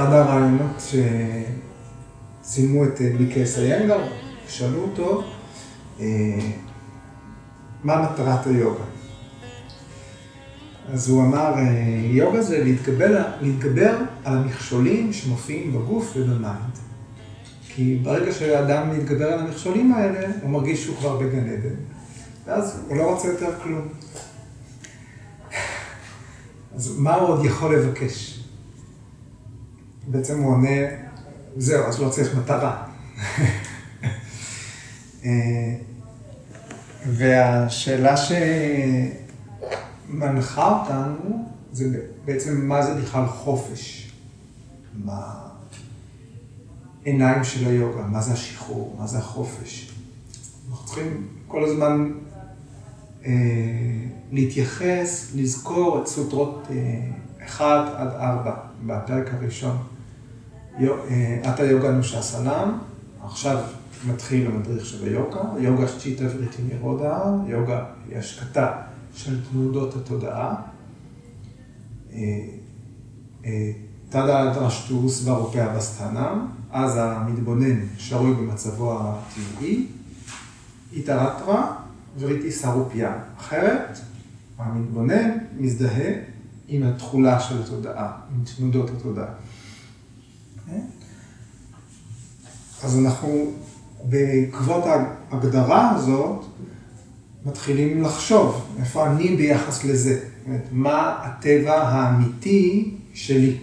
באחד הראיונות שצילמו את BKS איינגר, שאלו אותו, מה מטרת היוגה? אז הוא אמר, יוגה זה להתגבר, להתגבר על המכשולים שמופיעים בגוף וב mind. כי ברגע שהאדם מתגבר על המכשולים האלה, הוא מרגיש שהוא כבר בגן עדן. ואז הוא לא רוצה יותר כלום. אז מה הוא עוד יכול לבקש? בעצם הוא עונה, זהו, אז לא צריך מטרה. אה, והשאלה שמנחה אותנו, זה בעצם מה זה בכלל חופש. בעיניים של היוגה, מה זה השחרור, מה זה החופש. אנחנו צריכים כל הזמן אה, להתייחס, לזכור את סוטרות אה, 1 עד 4 בפרק הראשון. אה, יוגה נושה סלאם, עכשיו מתחיל המדריך של היוגה, יוגה צ'יטה וריטי נירודה, יוגה היא השקטה של תנודות התודעה. אה, אה, תדא דרשטו סברופיה בסטנם, אז המתבונן שרוי במצבו הטבעי, איתרטרה וריטי סרופיה. אחרת, המתבונן מזדהה עם התכולה של התודעה, עם תנודות התודעה. אז אנחנו בעקבות ההגדרה הזאת, מתחילים לחשוב, איפה אני ביחס לזה? אומרת, מה הטבע האמיתי שלי?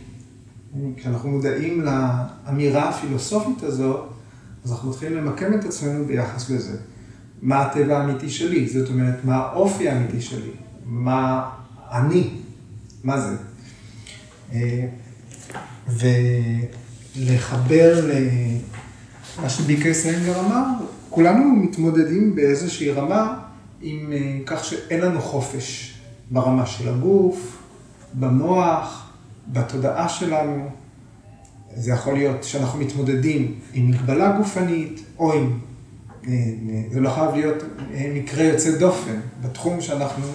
כשאנחנו מודעים לאמירה הפילוסופית הזאת, אז אנחנו מתחילים למקם את עצמנו ביחס לזה. מה הטבע האמיתי שלי? זאת אומרת, מה האופי האמיתי שלי? מה אני? מה זה? אה, ולחבר מה שביקי סיינגר אמר, כולנו מתמודדים באיזושהי רמה עם אה, כך שאין לנו חופש ברמה של הגוף, במוח, בתודעה שלנו. זה יכול להיות שאנחנו מתמודדים עם מגבלה גופנית או עם, אה, זה לא חייב להיות מקרה יוצא דופן. בתחום שאנחנו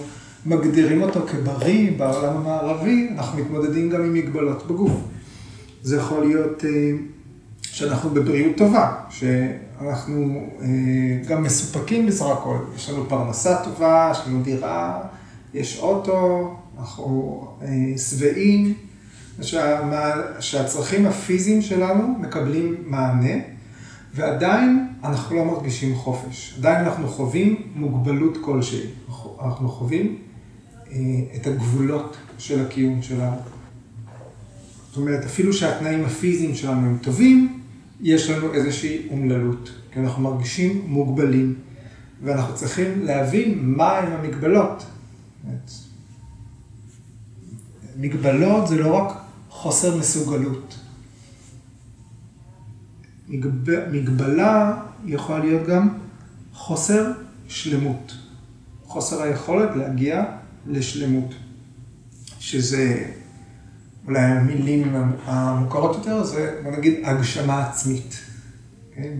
מגדירים אותו כבריא בעולם המערבי, אנחנו מתמודדים גם עם מגבלות בגוף. זה יכול להיות שאנחנו בבריאות טובה, שאנחנו אה, גם מסופקים בסך הכל, יש לנו פרנסה טובה, יש לנו דירה, יש אוטו, אנחנו אה, שבעים, שה, שהצרכים הפיזיים שלנו מקבלים מענה, ועדיין אנחנו לא מרגישים חופש, עדיין אנחנו חווים מוגבלות כלשהי, אנחנו חווים אה, את הגבולות של הקיום שלנו. זאת אומרת, אפילו שהתנאים הפיזיים שלנו הם טובים, יש לנו איזושהי אומללות, כי אנחנו מרגישים מוגבלים, ואנחנו צריכים להבין מהן המגבלות. מגבלות זה לא רק חוסר מסוגלות. מגבלה יכולה להיות גם חוסר שלמות, חוסר היכולת להגיע לשלמות, שזה אולי המילים המוכרות יותר, זה בוא נגיד הגשמה עצמית, כן?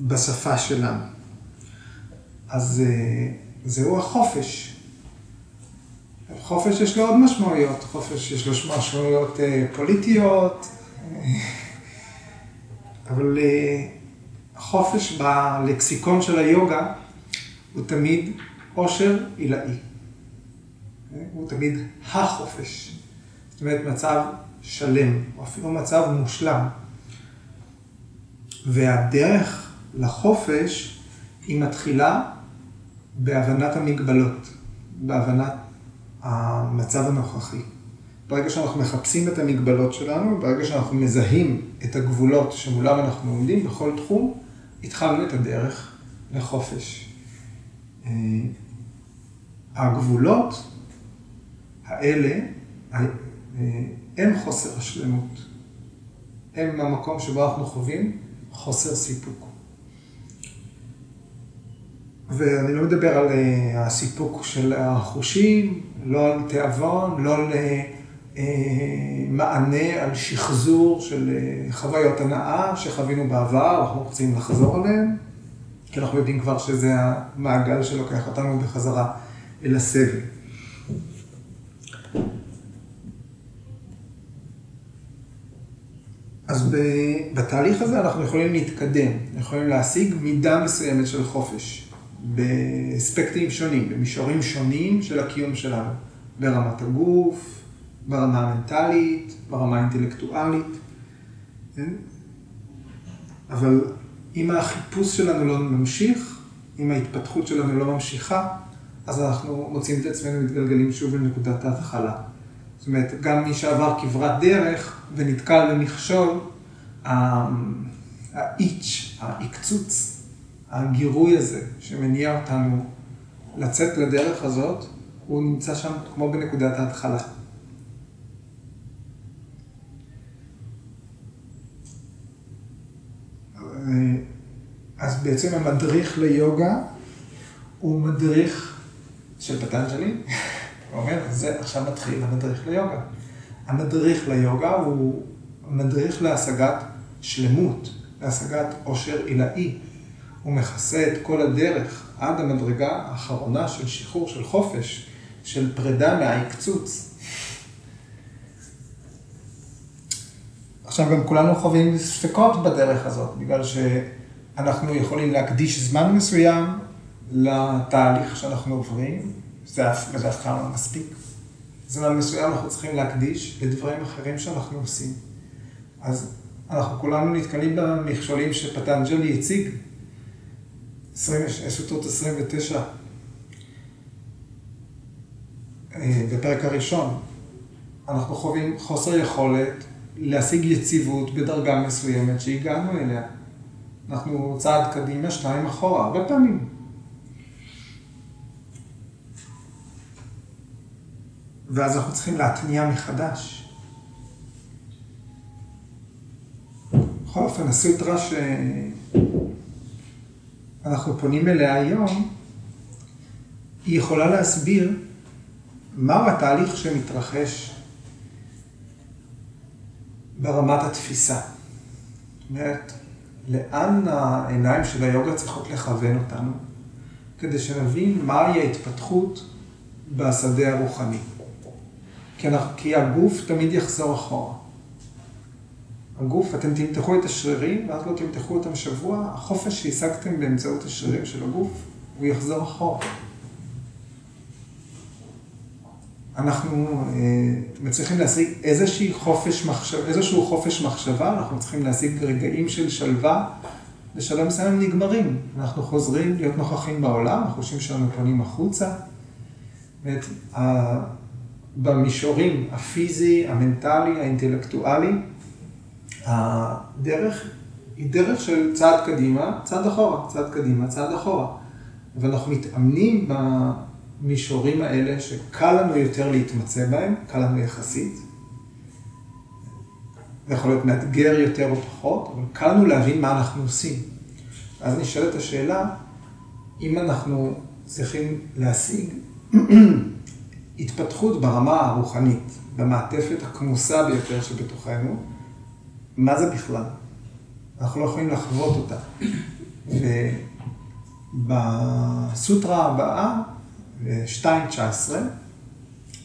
בשפה שלנו. אז אה, זהו החופש. חופש יש לו עוד משמעויות, חופש יש לו משמעויות אה, פוליטיות, אבל אה, החופש בלקסיקון של היוגה הוא תמיד עושר עילאי. הוא תמיד החופש. זאת אומרת, מצב שלם, או אפילו מצב מושלם. והדרך לחופש היא מתחילה בהבנת המגבלות, בהבנת המצב הנוכחי. ברגע שאנחנו מחפשים את המגבלות שלנו, ברגע שאנחנו מזהים את הגבולות שמולם אנחנו עומדים בכל תחום, התחלנו את הדרך לחופש. אה, הגבולות האלה הם חוסר השלמות. הם המקום שבו אנחנו חווים חוסר סיפוק. ואני לא מדבר על אה, הסיפוק של החושים, לא על תיאבון, לא על אה, אה, מענה, על שחזור של חוויות הנאה שחווינו בעבר, אנחנו רוצים לחזור עליהן, כי אנחנו יודעים כבר שזה המעגל שלוקח אותנו בחזרה אל הסבל. אז בתהליך הזה אנחנו יכולים להתקדם, יכולים להשיג מידה מסוימת של חופש, באספקטים שונים, במישורים שונים של הקיום שלנו, ברמת הגוף, ברמה המנטלית, ברמה האינטלקטואלית. כן? אבל אם החיפוש שלנו לא ממשיך, אם ההתפתחות שלנו לא ממשיכה, אז אנחנו מוצאים את עצמנו מתגלגלים שוב לנקודת ההתחלה. זאת אומרת, גם מי שעבר כברת דרך ונתקל במכשול, האיץ', העקצוץ, הגירוי הזה שמניע אותנו לצאת לדרך הזאת, הוא נמצא שם כמו בנקודת ההתחלה. אז בעצם המדריך ליוגה הוא מדריך של פטנג'לי, אומר, זה עכשיו מתחיל המדריך ליוגה. המדריך ליוגה הוא מדריך להשגת שלמות, להשגת עושר עילאי. הוא מכסה את כל הדרך עד המדרגה האחרונה של שחרור, של חופש, של פרידה מהעקצוץ. עכשיו גם כולנו חווים ספקות בדרך הזאת, בגלל שאנחנו יכולים להקדיש זמן מסוים לתהליך שאנחנו עוברים, זה אף פעם לא מספיק. זמן מסוים אנחנו צריכים להקדיש לדברים אחרים שאנחנו עושים. אז אנחנו כולנו נתקלים במכשולים שפטנג'לי הציג, סוטות 29, אה, בפרק הראשון. אנחנו חווים חוסר יכולת להשיג יציבות בדרגה מסוימת שהגענו אליה. אנחנו צעד קדימה, שניים אחורה, הרבה פעמים. ואז אנחנו צריכים להתניע מחדש. בכל אופן, הסוטרה שאנחנו פונים אליה היום, היא יכולה להסביר מהו התהליך שמתרחש ברמת התפיסה. זאת אומרת, לאן העיניים של היוגה צריכות לכוון אותנו, כדי שנבין מהי ההתפתחות בשדה הרוחני. כי, אנחנו, כי הגוף תמיד יחזור אחורה. הגוף, אתם תמתחו את השרירים, ואז לא תמתחו אותם שבוע, החופש שהשגתם באמצעות השרירים של הגוף, הוא יחזור אחורה. אנחנו אה, מצליחים להשיג איזושהי חופש מחשב, איזשהו חופש מחשבה, אנחנו צריכים להשיג רגעים של שלווה, בשלב מסוים נגמרים. אנחנו חוזרים להיות נוכחים בעולם, החושים שלנו פונים החוצה. ואת, במישורים הפיזי, המנטלי, האינטלקטואלי, הדרך היא דרך של צעד קדימה, צעד אחורה, צעד קדימה, צעד אחורה. ואנחנו מתאמנים במישורים האלה שקל לנו יותר להתמצא בהם, קל לנו יחסית. זה יכול להיות מאתגר יותר או פחות, אבל קל לנו להבין מה אנחנו עושים. אז נשאלת השאלה, אם אנחנו צריכים להשיג התפתחות ברמה הרוחנית, במעטפת הכמוסה ביותר שבתוכנו, מה זה בכלל? אנחנו לא יכולים לחוות אותה. ובסוטרה הבאה, 2.19,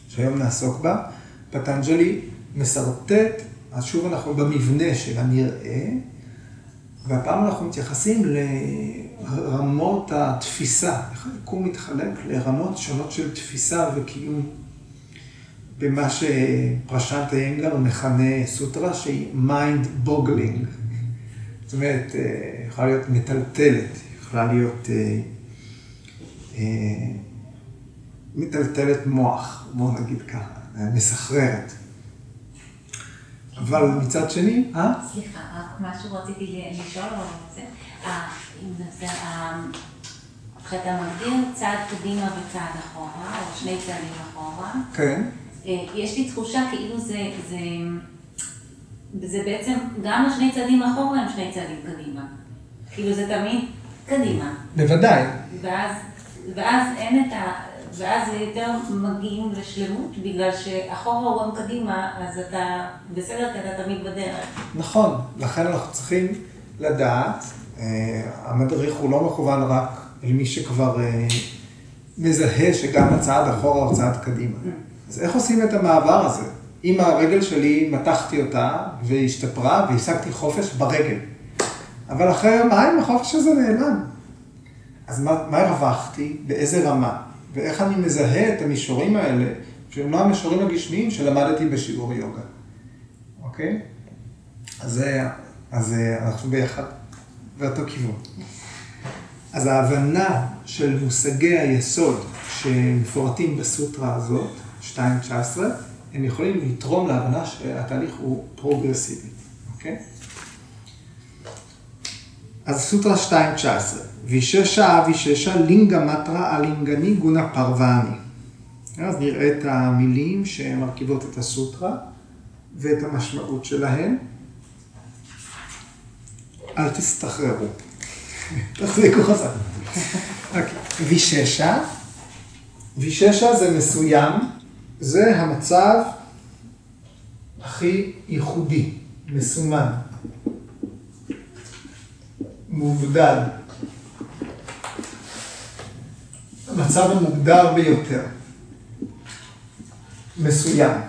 שהיום נעסוק בה, פטנג'לי משרטט, אז שוב אנחנו במבנה של הנראה, והפעם אנחנו מתייחסים לרמות התפיסה, איך היקום מתחלק לרמות שונות של תפיסה וקיום, במה שפרשנט איינגר מכנה סוטרה שהיא mind boggling. זאת אומרת, אה, יכולה להיות מטלטלת, יכולה להיות אה, אה, מטלטלת מוח, בואו נגיד ככה, מסחררת. אבל מצד שני, אה? סליחה, משהו רציתי לשאול, או זה, אתה מגדיר צעד קדימה וצעד אחורה, או שני צעדים אחורה. כן. יש לי תחושה כאילו זה, זה, זה בעצם, גם השני צעדים אחורה הם שני צעדים קדימה. כאילו זה תמיד קדימה. בוודאי. ואז, ואז אין את ה... ואז יותר מגיעים לשלמות, בגלל שאחורה הוא גם קדימה, אז אתה בסדר, כי אתה תמיד בדרך. נכון, לכן אנחנו צריכים לדעת, אה, המדריך הוא לא מכוון רק אל מי שכבר אה, מזהה שגם הצעד אחורה הוא צעד קדימה. אז איך עושים את המעבר הזה? עם הרגל שלי מתחתי אותה והשתפרה והשגתי חופש ברגל. אבל אחרי יומיים החופש הזה נעלם. אז מה, מה הרווחתי? באיזה רמה? ואיך אני מזהה את המישורים האלה, שהם לא המישורים הגשמיים שלמדתי בשיעור יוגה. אוקיי? אז, אז אנחנו ביחד, באותו כיוון. אז ההבנה של מושגי היסוד שמפורטים בסוטרה הזאת, 2.19, הם יכולים לתרום להבנה שהתהליך הוא פרוגרסיבי, אוקיי? אז סוטרה 2.19, ויששה ויששה לינגה מטרה אלינגני גונה פרווני. אז נראה את המילים שמרכיבות את הסוטרה ואת המשמעות שלהן. אל תסתחררו. תחזיקו חזק. אוקיי. ויששה, ויששה זה מסוים, זה המצב הכי ייחודי, מסומן, מובדל. המצב המוגדר ביותר, מסוים.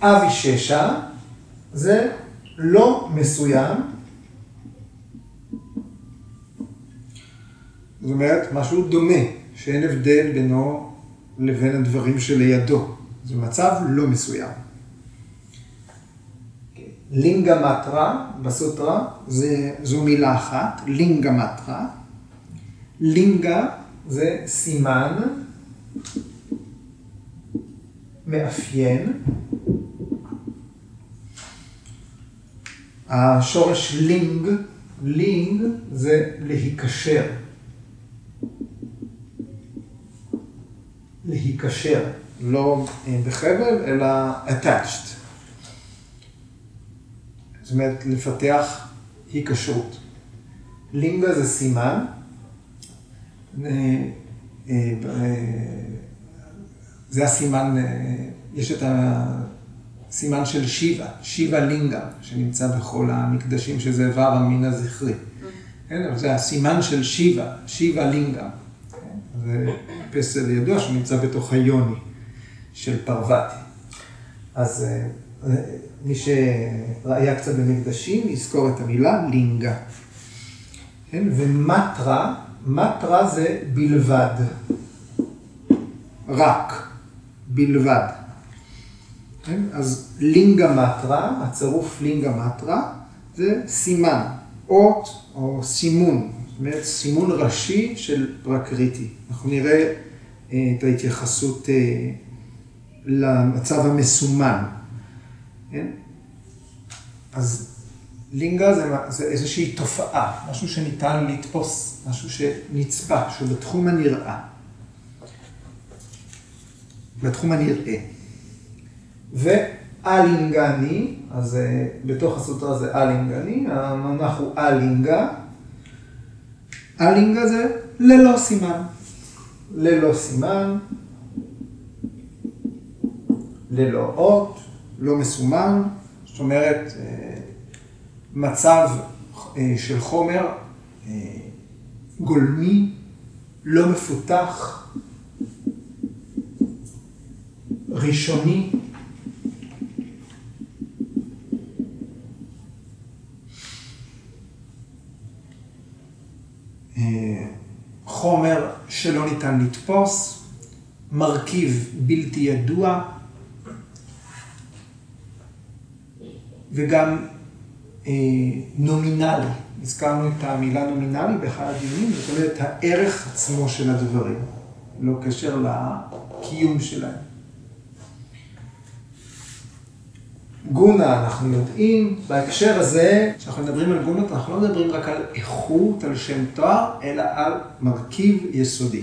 אביששה זה לא מסוים, זאת אומרת, משהו דומה, שאין הבדל בינו לבין הדברים שלידו. זה מצב לא מסוים. לינגה מטרה בסוטרה, זה, זו מילה אחת, לינגה מטרה. לינגה זה סימן, מאפיין. השורש לינג, לינג זה להיקשר. להיקשר, לא בחבל, אלא attached. זאת אומרת, לפתח היקשרות. לינגה זה סימן. אה, אה, זה הסימן, אה, יש את הסימן של שיבה, שיבה לינגה, שנמצא בכל המקדשים, שזה איבר המין הזכרי. כן, זה הסימן של שיבה, שיבה לינגה. זה פסל ידוע שנמצא בתוך היוני של פרווטי. אז מי שראה קצת במקדשים, יזכור את המילה לינגה. כן? ומטרה, מטרה זה בלבד. רק, בלבד. כן? אז לינגה מטרה, הצירוף לינגה מטרה, זה סימן, אות או סימון, זאת אומרת סימון ראשי של פרקריטי. אנחנו נראה אה, את ההתייחסות אה, למצב המסומן. כן? אז לינגה זה, זה איזושהי תופעה, משהו שניתן לתפוס, משהו שנצפה, שהוא בתחום הנראה. בתחום הנראה. ואלינגני, אז אה, בתוך הסוטרה זה אלינגני, המונח הוא אלינגה. אלינגה זה ללא סימן. ללא סימן, ללא אות, לא מסומן, זאת אומרת, אה, מצב אה, של חומר אה, גולמי, לא מפותח, ראשוני. חומר שלא ניתן לתפוס, מרכיב בלתי ידוע, וגם אה, נומינלי. הזכרנו את המילה נומינלי באחד הדיונים, זאת אומרת הערך עצמו של הדברים, לא קשר לקיום שלהם. גונה, אנחנו יודעים, בהקשר הזה, כשאנחנו מדברים על גונות, אנחנו לא מדברים רק על איכות, על שם תואר, אלא על מרכיב יסודי.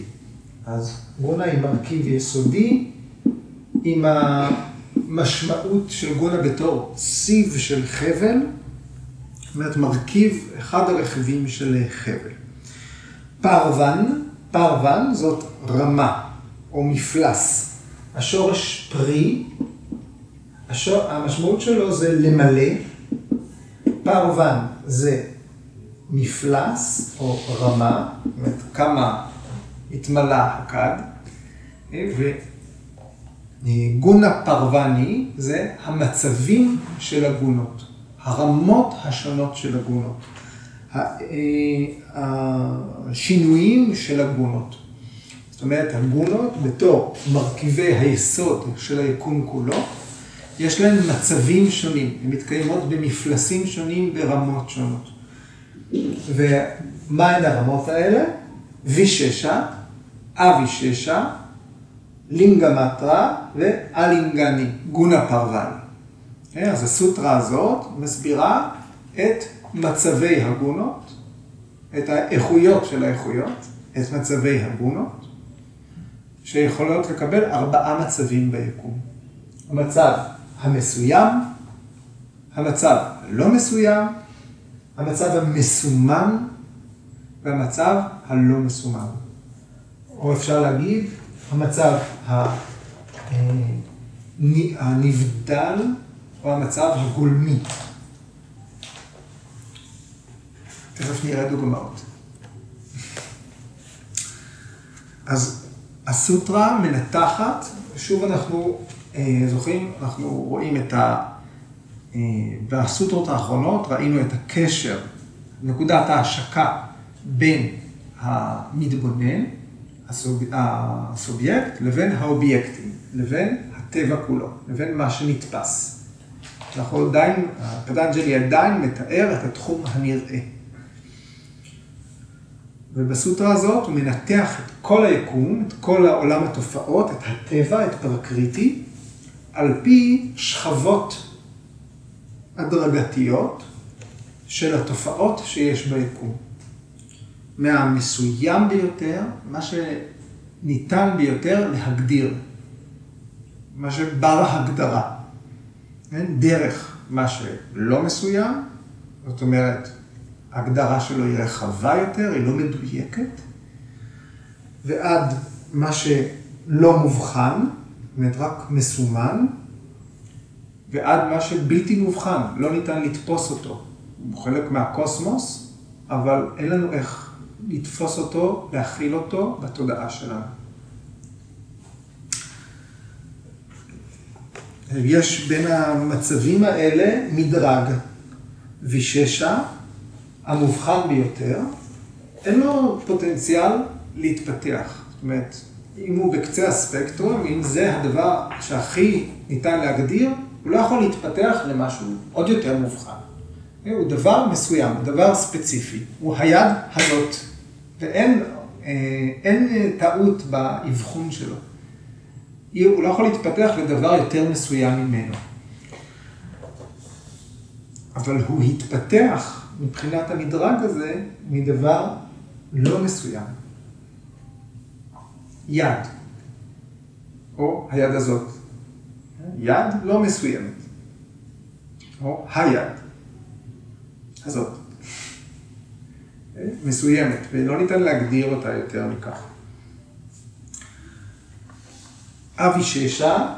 אז גונה היא מרכיב יסודי עם המשמעות של גונה בתור סיב של חבל, זאת אומרת מרכיב, אחד הרכיבים של חבל. פרוון, פרוון זאת רמה או מפלס. השורש פרי השור, המשמעות שלו זה למלא, פרוון זה מפלס או רמה, זאת אומרת כמה התמלא הכד, גונה פרוואני זה המצבים של הגונות, הרמות השונות של הגונות, השינויים של הגונות. זאת אומרת, הגונות בתור מרכיבי היסוד של היקום כולו, יש להן מצבים שונים, הן מתקיימות במפלסים שונים ברמות שונות. ומהן הרמות האלה? ויששה, אביששה, לינגה מטרה ואלינגני, גונה. אה, אז הסוטרה הזאת מסבירה את מצבי הגונות, את האיכויות של האיכויות, את מצבי הגונות, שיכולות לקבל ארבעה מצבים ביקום. המצב המסוים, המצב הלא מסוים, המצב המסומן והמצב הלא מסומן. או אפשר להגיד, המצב הנבדל או המצב הגולמי. תכף נראה דוגמאות. אז הסוטרה מנתחת, שוב אנחנו אה, זוכרים, אנחנו רואים את ה... אה, בסוטרות האחרונות ראינו את הקשר, נקודת ההשקה בין המתבונן, הסובייקט, לבין האובייקטים, לבין הטבע כולו, לבין מה שנתפס. אנחנו עדיין, פטנג'לי עדיין מתאר את התחום הנראה. ובסוטרה הזאת הוא מנתח את כל היקום, את כל העולם התופעות, את הטבע, את פרקריטי, על פי שכבות הדרגתיות של התופעות שיש ביקום. מהמסוים ביותר, מה שניתן ביותר להגדיר, מה שבר הגדרה. כן? דרך מה שלא מסוים, זאת אומרת, ההגדרה שלו היא רחבה יותר, היא לא מדויקת, ועד מה שלא מובחן, זאת אומרת רק מסומן, ועד מה שבלתי מובחן, לא ניתן לתפוס אותו. הוא חלק מהקוסמוס, אבל אין לנו איך לתפוס אותו, להכיל אותו בתודעה שלנו. יש בין המצבים האלה מדרג. ויששה, המובחן ביותר, אין לו פוטנציאל להתפתח. זאת אומרת, אם הוא בקצה הספקטרום, אם זה הדבר שהכי ניתן להגדיר, הוא לא יכול להתפתח למשהו עוד יותר מובחן. הוא דבר מסוים, דבר ספציפי, הוא היד הזאת, ואין אה, טעות באבחון שלו. הוא לא יכול להתפתח לדבר יותר מסוים ממנו. אבל הוא התפתח מבחינת המדרג הזה מדבר לא מסוים. יד, או היד הזאת. יד לא מסוימת, או היד הזאת. מסוימת, ולא ניתן להגדיר אותה יותר מכך. אביששה,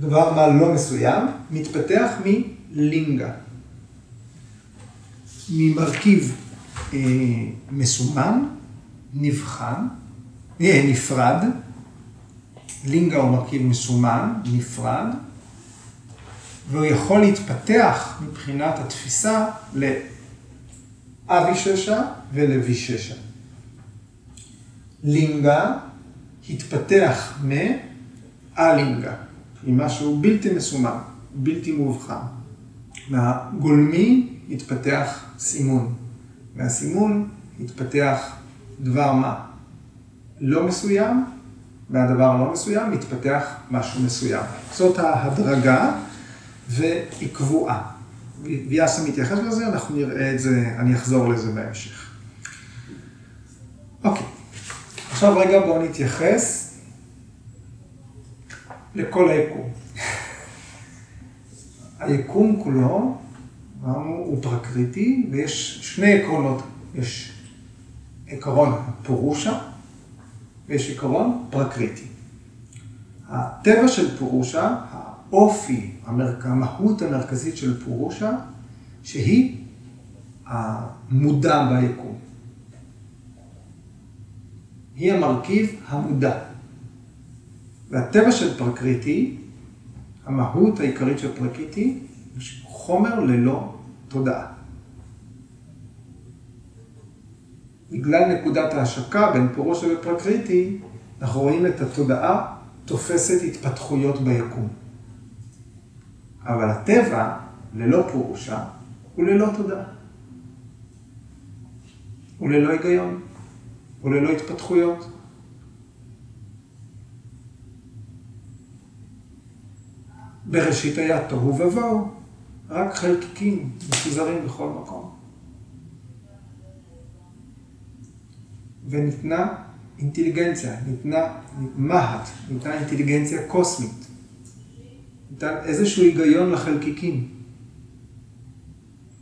דבר מה לא מסוים, מתפתח מלינגה. ממרכיב אה, מסומן, נבחן, אה, נפרד, לינגה הוא מרכיב מסומן, נפרד, והוא יכול להתפתח מבחינת התפיסה לאביששה ולוויששה. לינגה התפתח מ... אלינגה, היא משהו בלתי מסומן, בלתי מאובחן. מהגולמי התפתח סימון, מהסימון התפתח דבר מה לא מסוים, מהדבר הלא מסוים מתפתח משהו מסוים. זאת ההדרגה והיא קבועה. ויאסה מתייחס לזה, אנחנו נראה את זה, אני אחזור לזה בהמשך. אוקיי, עכשיו רגע בואו נתייחס לכל היקום. היקום כולו, אמרנו, הוא פרקריטי, ויש שני עקרונות. יש עקרון פורושה, ויש עקרון פרקריטי. הטבע של פורושה, האופי, המהות המרכזית של פורושה, שהיא המודע ביקום. היא המרכיב המודע. והטבע של פרקריטי המהות העיקרית של פרקיטי, חומר ללא תודעה. בגלל נקודת ההשקה בין פורושה ופרקריטי, אנחנו רואים את התודעה תופסת התפתחויות ביקום. אבל הטבע, ללא פורושה, הוא ללא תודעה. הוא ללא היגיון, הוא ללא התפתחויות. בראשית היה תוהו ובוהו, רק חלקיקים מפוזרים בכל מקום. וניתנה אינטליגנציה, ניתנה מהט, ניתנה אינטליגנציה קוסמית. ניתן איזשהו היגיון לחלקיקים.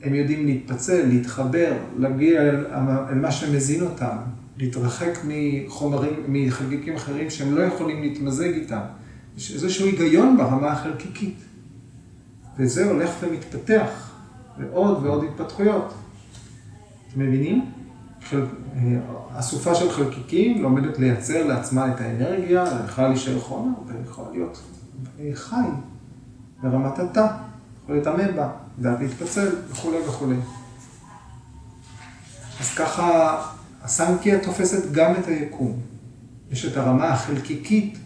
הם יודעים להתפצל, להתחבר, להגיע אל, אל מה שמזין אותם, להתרחק מחומרים, מחלקיקים אחרים שהם לא יכולים להתמזג איתם. יש איזשהו היגיון ברמה החלקיקית. וזה הולך ומתפתח לעוד ועוד התפתחויות. אתם מבינים? חל... אסופה של חלקיקים לומדת לייצר לעצמה את האנרגיה, יכולה להישאר חומר ויכולה להיות חי ברמת התא, יכול להתאמן בה, לדעת להתפצל וכולי וכולי. אז ככה הסנקיה תופסת גם את היקום. יש את הרמה החלקיקית,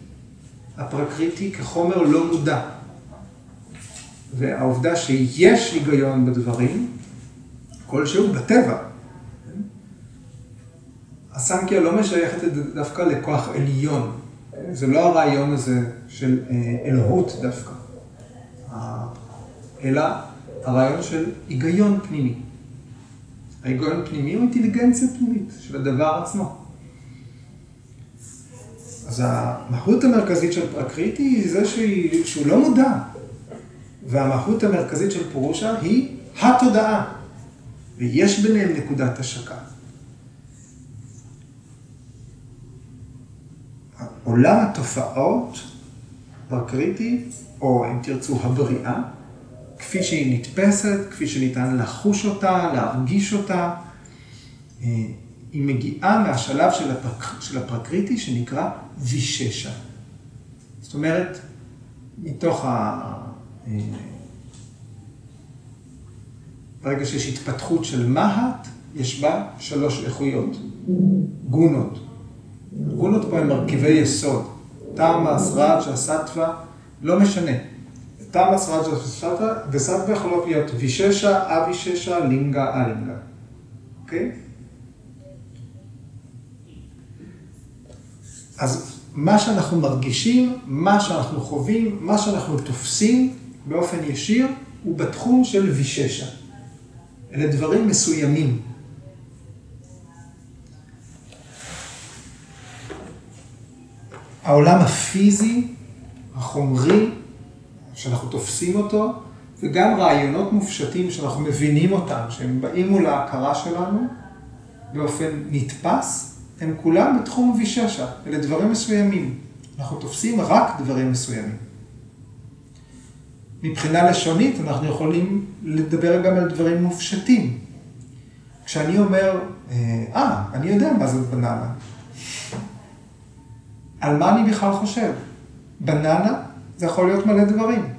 הפרקריטי, כחומר לא מודע. והעובדה שיש היגיון בדברים, כלשהו בטבע. הסנקיה לא משייכת דווקא לכוח עליון. זה לא הרעיון הזה של אה, אלוהות דווקא, אלא הרעיון של היגיון פנימי. ההיגיון פנימי הוא אינטליגנציה פנימית של הדבר עצמו. אז המהות המרכזית של פרקריטי היא זה שהיא, שהוא לא מודע. והמהות המרכזית של פורושה היא התודעה. ויש ביניהם נקודת השקה. עולם התופעות פרקריטי, או אם תרצו הבריאה, כפי שהיא נתפסת, כפי שניתן לחוש אותה, להרגיש אותה, אה, היא מגיעה מהשלב של, הפרק, של הפרקריטי שנקרא ויששה. זאת אומרת, מתוך ה... אה, ברגע שיש התפתחות של מהט, יש בה שלוש איכויות, גונות. גונות פה הם מרכיבי יסוד, תמאס, רג'ה, סטווה, לא משנה. תמאס, רג'ה וסטווה יכולות להיות ויששה, אביששה, לינגה, אלינגה. אוקיי? אז מה שאנחנו מרגישים, מה שאנחנו חווים, מה שאנחנו תופסים באופן ישיר, הוא בתחום של ויששה. אלה דברים מסוימים. העולם הפיזי, החומרי, שאנחנו תופסים אותו, וגם רעיונות מופשטים שאנחנו מבינים אותם, שהם באים מול ההכרה שלנו באופן נתפס, הם כולם בתחום ויששה, אלה דברים מסוימים. אנחנו תופסים רק דברים מסוימים. מבחינה לשונית אנחנו יכולים לדבר גם על דברים מופשטים. כשאני אומר, אה, אני יודע מה זאת בננה. על מה אני בכלל חושב? בננה זה יכול להיות מלא דברים.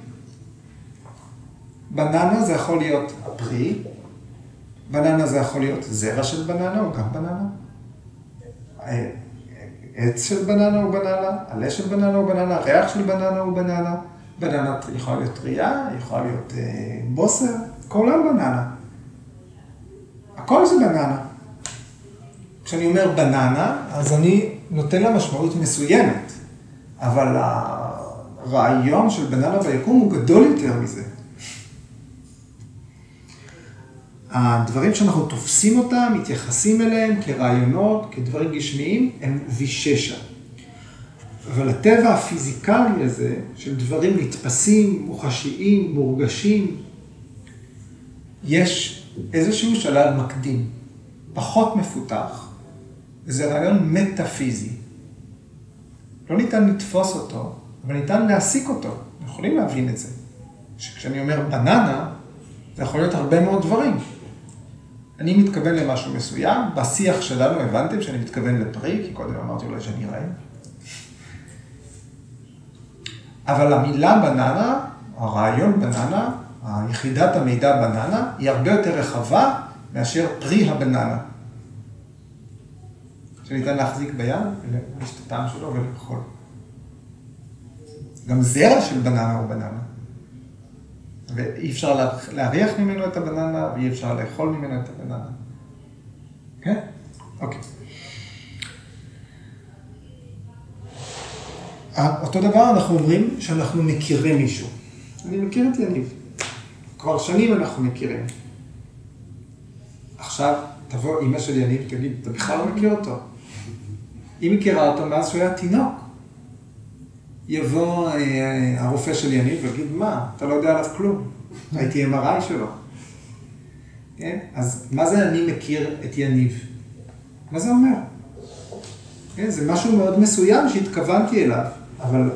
בננה זה יכול להיות הפרי, בננה זה יכול להיות זרע של בננה או גם בננה. עץ של בננה הוא בננה, עלה של בננה הוא בננה, ריח של בננה הוא בננה. בננה יכולה להיות טריה, יכולה להיות אה, בוסר, כולם בננה. הכל זה בננה. כשאני אומר בננה, אז אני נותן לה משמעות מסוימת, אבל הרעיון של בננה ביקום הוא גדול יותר מזה. הדברים שאנחנו תופסים אותם, מתייחסים אליהם כרעיונות, כדברים גשמיים, הם ויששה. אבל הטבע הפיזיקלי הזה, של דברים נתפסים, מוחשיים, מורגשים, יש איזשהו שלב מקדים, פחות מפותח, וזה רעיון מטאפיזי. לא ניתן לתפוס אותו, אבל ניתן להסיק אותו. יכולים להבין את זה. כשאני אומר בננה, זה יכול להיות הרבה מאוד דברים. אני מתכוון למשהו מסוים, בשיח שלנו הבנתם שאני מתכוון לפרי, כי קודם אמרתי אולי שאני רעב. אבל המילה בננה, הרעיון בננה, היחידת המידע בננה, היא הרבה יותר רחבה מאשר פרי הבננה. שניתן להחזיק ביד, הטעם שלו ולאכול. גם זרע של בננה הוא בננה. ואי אפשר להריח ממנו את הבננה, ואי אפשר לאכול ממנו את הבננה. כן? אוקיי. אותו דבר אנחנו אומרים שאנחנו מכירים מישהו. אני מכיר את יניב. כבר שנים אנחנו מכירים. עכשיו תבוא אימא של יניב ותגיד, אתה בכלל לא מכיר אותו. היא מכירה אותו מאז שהוא היה תינוק. יבוא אה, הרופא של יניב ויגיד, מה, אתה לא יודע עליו כלום. הייתי MRI שלו. כן? אז מה זה אני מכיר את יניב? מה זה אומר? כן? זה משהו מאוד מסוים שהתכוונתי אליו, אבל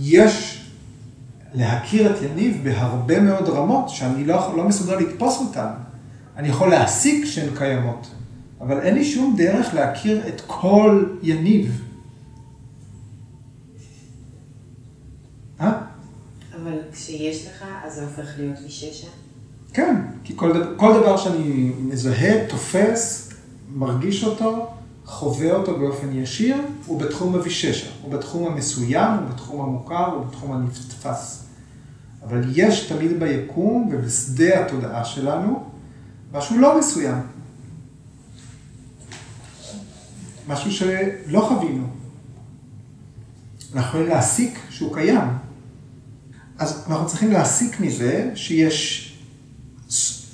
יש להכיר את יניב בהרבה מאוד רמות שאני לא, לא מסוגל לתפוס אותן. אני יכול להסיק שהן קיימות, אבל אין לי שום דרך להכיר את כל יניב. אה? אבל כשיש לך, אז זה הופך להיות מששע? כן, כי כל דבר, כל דבר שאני מזהה, תופס, מרגיש אותו, חווה אותו באופן ישיר, הוא בתחום הוויששה, הוא בתחום המסוים, הוא בתחום המוכר, הוא בתחום הנתפס. אבל יש תמיד ביקום ובשדה התודעה שלנו משהו לא מסוים. משהו שלא חווינו. אנחנו יכולים להסיק שהוא קיים. אז אנחנו צריכים להסיק מזה שיש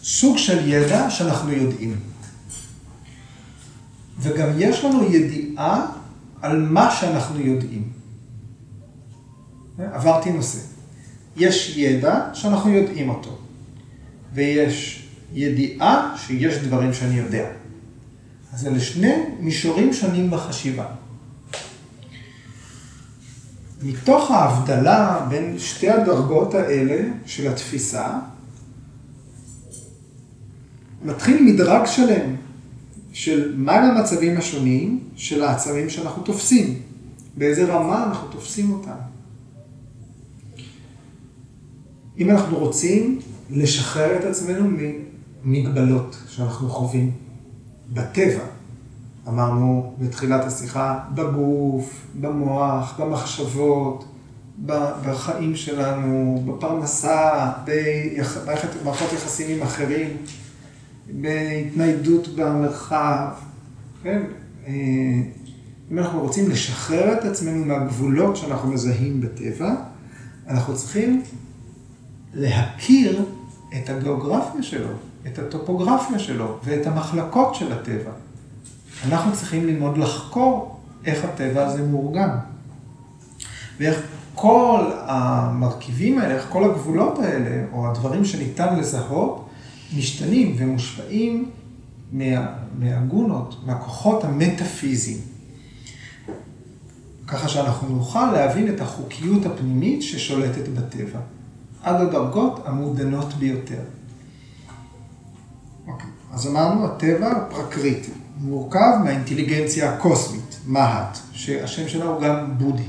סוג של ידע שאנחנו יודעים. וגם יש לנו ידיעה על מה שאנחנו יודעים. עברתי נושא. יש ידע שאנחנו יודעים אותו, ויש ידיעה שיש דברים שאני יודע. אז אלה שני מישורים שונים בחשיבה. מתוך ההבדלה בין שתי הדרגות האלה של התפיסה, מתחיל מדרג שלם של מהם המצבים השונים של העצבים שאנחנו תופסים, באיזה רמה אנחנו תופסים אותם. אם אנחנו רוצים לשחרר את עצמנו ממגבלות שאנחנו חווים בטבע, אמרנו בתחילת השיחה, בגוף, במוח, במחשבות, בחיים שלנו, בפרנסה, במערכות יחסים עם אחרים, בהתניידות במרחב, כן? אה, אם אנחנו רוצים לשחרר את עצמנו מהגבולות שאנחנו מזהים בטבע, אנחנו צריכים להכיר את הגיאוגרפיה שלו, את הטופוגרפיה שלו ואת המחלקות של הטבע. אנחנו צריכים ללמוד לחקור איך הטבע הזה מאורגן. ואיך כל המרכיבים האלה, איך כל הגבולות האלה, או הדברים שניתן לזהות, משתנים ומושפעים מה, מהגונות, מהכוחות המטאפיזיים. ככה שאנחנו נוכל להבין את החוקיות הפנימית ששולטת בטבע. עד הדרגות המעודנות ביותר. אוקיי, אז אמרנו, הטבע פרקריטי, מורכב מהאינטליגנציה הקוסמית, מהט, שהשם שלה הוא גם בודהי.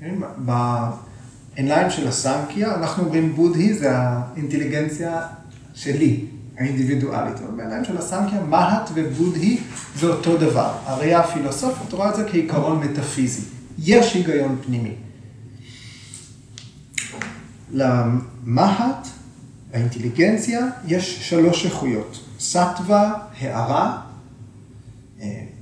כן, בעיניים של הסנקיה, אנחנו אומרים בודהי זה האינטליגנציה שלי, האינדיבידואלית. אבל בעיניים של הסנקיה, מהט ובודהי זה אותו דבר. הראייה הפילוסופית רואה את זה כעיקרון מטאפיזי. יש היגיון פנימי. למהט, האינטליגנציה, יש שלוש איכויות. סטווה, הערה,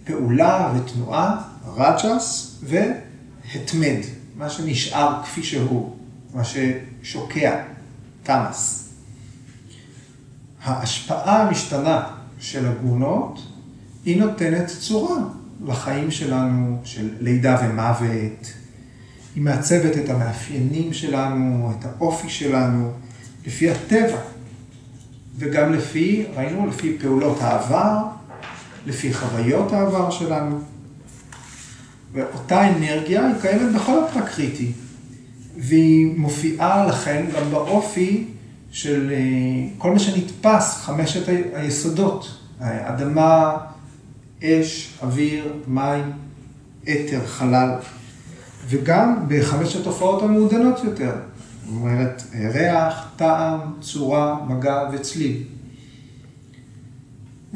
פעולה ותנועה, רג'ס, והתמד, מה שנשאר כפי שהוא, מה ששוקע, תמאס. ההשפעה המשתנה של הגונות, היא נותנת צורה לחיים שלנו, של לידה ומוות, היא מעצבת את המאפיינים שלנו, את האופי שלנו, לפי הטבע, וגם לפי, ראינו, לפי פעולות העבר, לפי חוויות העבר שלנו. ואותה אנרגיה היא קיימת בכל הפרקריטי, והיא מופיעה לכן גם באופי של אה, כל מה שנתפס, חמשת היסודות, אדמה, אש, אוויר, מים, אתר, חלל. וגם בחמש התופעות המעודנות יותר. זאת אומרת, ריח, טעם, צורה, מגע וצליל.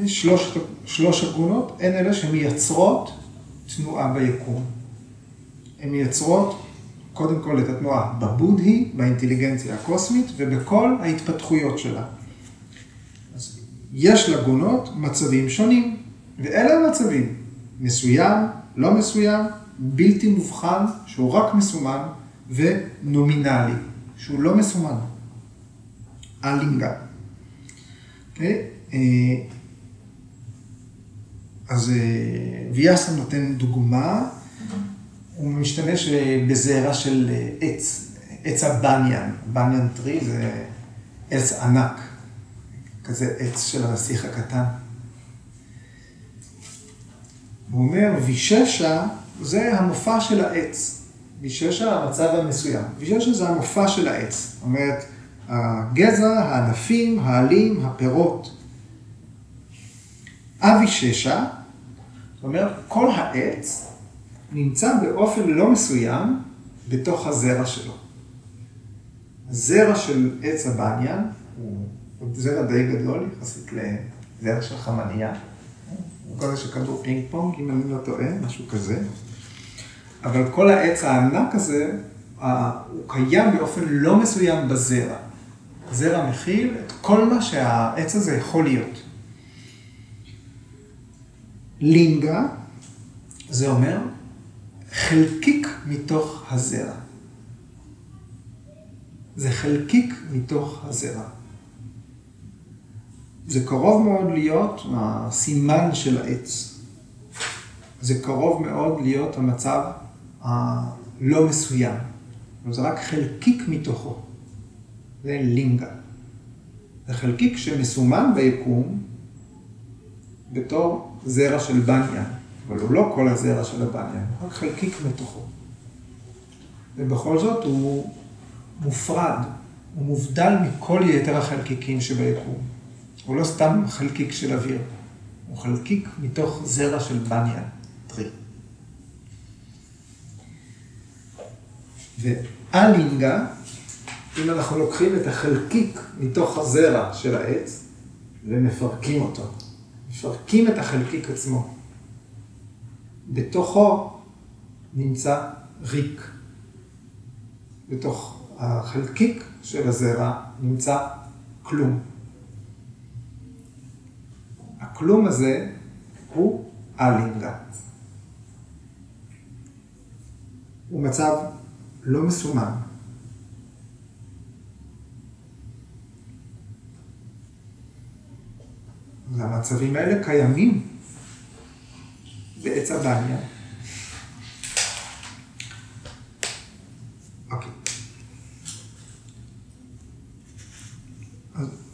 שלוש, שלוש הגונות הן אלה שמייצרות תנועה ביקום. הן מייצרות קודם כל את התנועה בבודהי, באינטליגנציה הקוסמית ובכל ההתפתחויות שלה. אז יש לגונות מצבים שונים, ואלה המצבים, מסוים, לא מסוים, בלתי מובחן, שהוא רק מסומן, ונומינלי, שהוא לא מסומן. הלינגה. Okay? אה, אז אה, ויאסה נותן דוגמה, הוא משתמש בזעירה של אה, עץ, עץ הבניאן, בניאן טרי זה עץ ענק, כזה עץ של הנסיך הקטן. הוא אומר, ויששה זה המופע של העץ. ויששה המצב המסוים. ויששה זה המופע של העץ. זאת אומרת, הגזע, הענפים, העלים, הפירות. אביששה, זאת אומרת, כל העץ נמצא באופן לא מסוים בתוך הזרע שלו. הזרע של עץ הבניאן הוא זרע די גדול יחסית לזרע של חמניה. הוא כזה של כדור פינג פונג, אם אני לא טועה, משהו כזה. אבל כל העץ הענק הזה, הוא קיים באופן לא מסוים בזרע. זרע מכיל את כל מה שהעץ הזה יכול להיות. לינגה, זה אומר חלקיק מתוך הזרע. זה חלקיק מתוך הזרע. זה קרוב מאוד להיות הסימן של העץ. זה קרוב מאוד להיות המצב הלא מסוים. זה רק חלקיק מתוכו. זה לינגה. זה חלקיק שמסומן ביקום בתור זרע של בניאן, אבל הוא לא כל הזרע של הבניאן, רק חלקיק מתוכו. ובכל זאת הוא מופרד, הוא מובדל מכל יתר החלקיקים שביקום. הוא לא סתם חלקיק של אוויר, הוא חלקיק מתוך זרע של בניאן, טרי. ואלינגה, אם אנחנו לוקחים את החלקיק מתוך הזרע של העץ ומפרקים אותו, מפרקים את החלקיק עצמו, בתוכו נמצא ריק. בתוך החלקיק של הזרע נמצא כלום. הכלום הזה הוא אלינגה. הוא מצב לא מסומן. והמצבים האלה קיימים בעץ הבניה. אוקיי.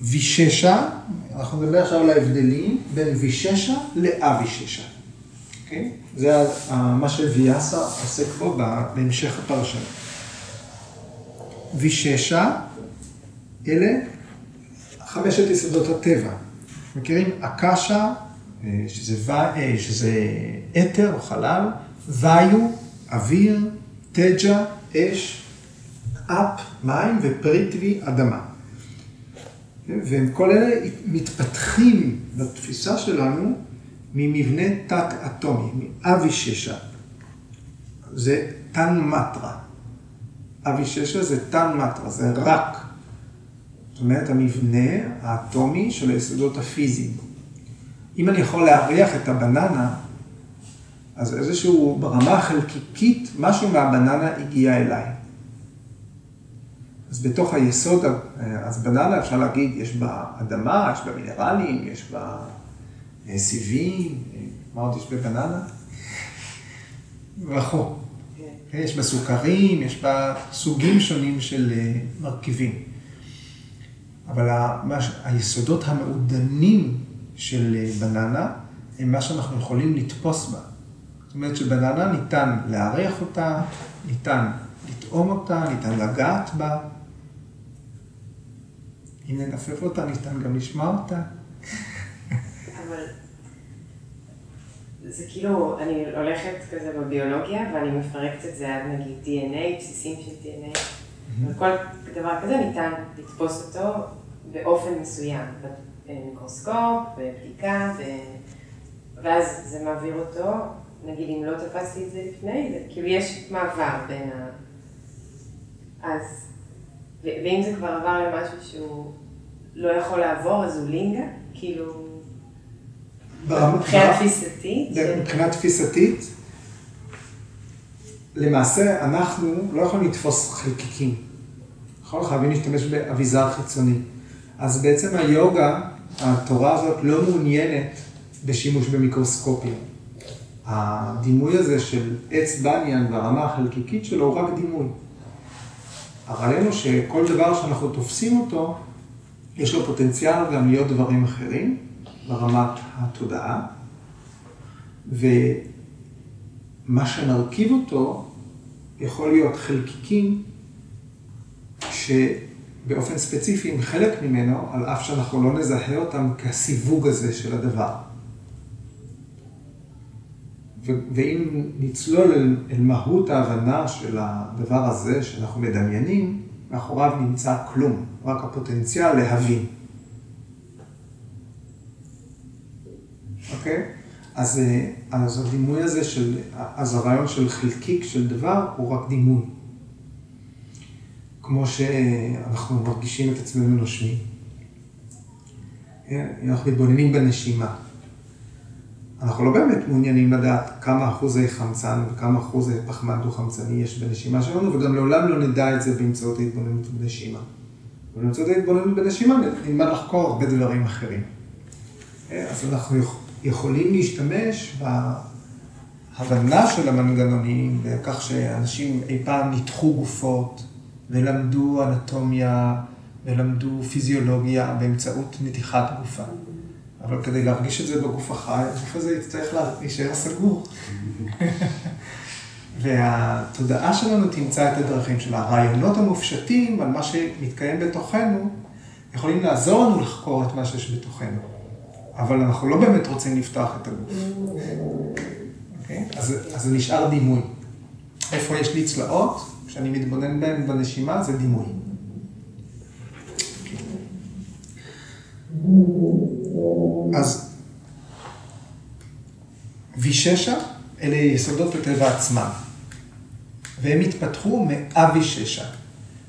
ויששה, אנחנו נדבר עכשיו על ההבדלים בין ויששה לאביששה. אוקיי? זה מה שוויאסה עוסק בו בהמשך הפרשה. ויששה, אלה חמשת יסודות הטבע. מכירים אקשה, אה, שזה, אה, שזה אתר או חלל, ויו, אוויר, תג'ה, אש, אפ, מים ופריטבי, אדמה. והם כל אלה מתפתחים בתפיסה שלנו ממבנה תת-אטומי, מאביששה. זה תן מטרה. אביששה זה תן מטרה, זה רק. זאת אומרת, המבנה האטומי של היסודות הפיזיים. אם אני יכול להריח את הבננה, אז איזשהו, ברמה החלקיקית, משהו מהבננה הגיע אליי. אז בתוך היסוד, אז בננה אפשר להגיד, יש בה אדמה, יש בה מינרלים, יש בה אה, סיבים, אה, מה עוד יש בבננה? וכו'. כן. יש בה סוכרים, יש בה סוגים שונים של אה, מרכיבים. אבל היסודות המעודנים של בננה הם מה שאנחנו יכולים לתפוס בה. זאת אומרת שבננה ניתן לארח אותה, ניתן לטעום אותה, ניתן לגעת בה. אם ננפף אותה, ניתן גם לשמוע אותה. אבל זה כאילו, אני הולכת כזה בביולוגיה, ואני מפרקת את זה עד נגיד DNA, בסיסים של DNA, וכל דבר כזה ניתן לתפוס אותו באופן מסוים, במיקרוסקופ, בבדיקה, ב... ואז זה מעביר אותו, נגיד אם לא תפסתי את זה לפני, זה כאילו יש מעבר בין ה... אז, ואם זה כבר עבר למשהו שהוא לא יכול לעבור, אז הוא לינגה, כאילו... מבחינה תפיסתית? מבחינה תפיסתית, למעשה אנחנו לא יכולים לתפוס חלקיקים. נכון? חייבים להשתמש באביזר חיצוני. אז בעצם היוגה, התורה הזאת לא מעוניינת בשימוש במיקרוסקופיה. הדימוי הזה של עץ בניאן והרמה החלקיקית שלו הוא רק דימוי. הרעיון הוא שכל דבר שאנחנו תופסים אותו, יש לו פוטנציאל גם להיות דברים אחרים ברמת התודעה, ומה שנרכיב אותו יכול להיות חלקיקים שבאופן ספציפי הם חלק ממנו, על אף שאנחנו לא נזהה אותם כסיווג הזה של הדבר. ואם נצלול אל, אל מהות ההבנה של הדבר הזה שאנחנו מדמיינים, מאחוריו נמצא כלום, רק הפוטנציאל להבין. אוקיי? אז, אה, אז הדימוי הזה של, אז הרעיון של חלקיק של דבר הוא רק דימוי. כמו שאנחנו מרגישים את עצמנו נושמים. אה, אנחנו מתבוננים בנשימה. אנחנו לא באמת מעוניינים לדעת כמה אחוזי חמצן וכמה אחוזי פחמן דו-חמצני יש בנשימה שלנו, וגם לעולם לא נדע את זה באמצעות ההתבוננות בנשימה. ובאמצעות ההתבוננות בנשימה נלמד לחקור הרבה דברים אחרים. אז אנחנו יכולים להשתמש בהבנה של המנגנונים, בכך שאנשים אי פעם ניתחו גופות ולמדו אנטומיה ולמדו פיזיולוגיה באמצעות נתיחת גופה. אבל כדי להרגיש את זה בגוף החי, הגוף הזה יצטרך להישאר סגור. והתודעה שלנו תמצא את הדרכים שלה. הרעיונות המופשטים על מה שמתקיים בתוכנו, יכולים לעזור לנו לחקור את מה שיש בתוכנו. אבל אנחנו לא באמת רוצים לפתוח את הגוף. Okay? אוקיי? אז, אז זה נשאר דימוי. איפה יש לי צלעות, כשאני מתבונן בהן בנשימה, זה דימוי. אז ויששה אלה יסודות הטבע עצמם, והם התפתחו מאביששה,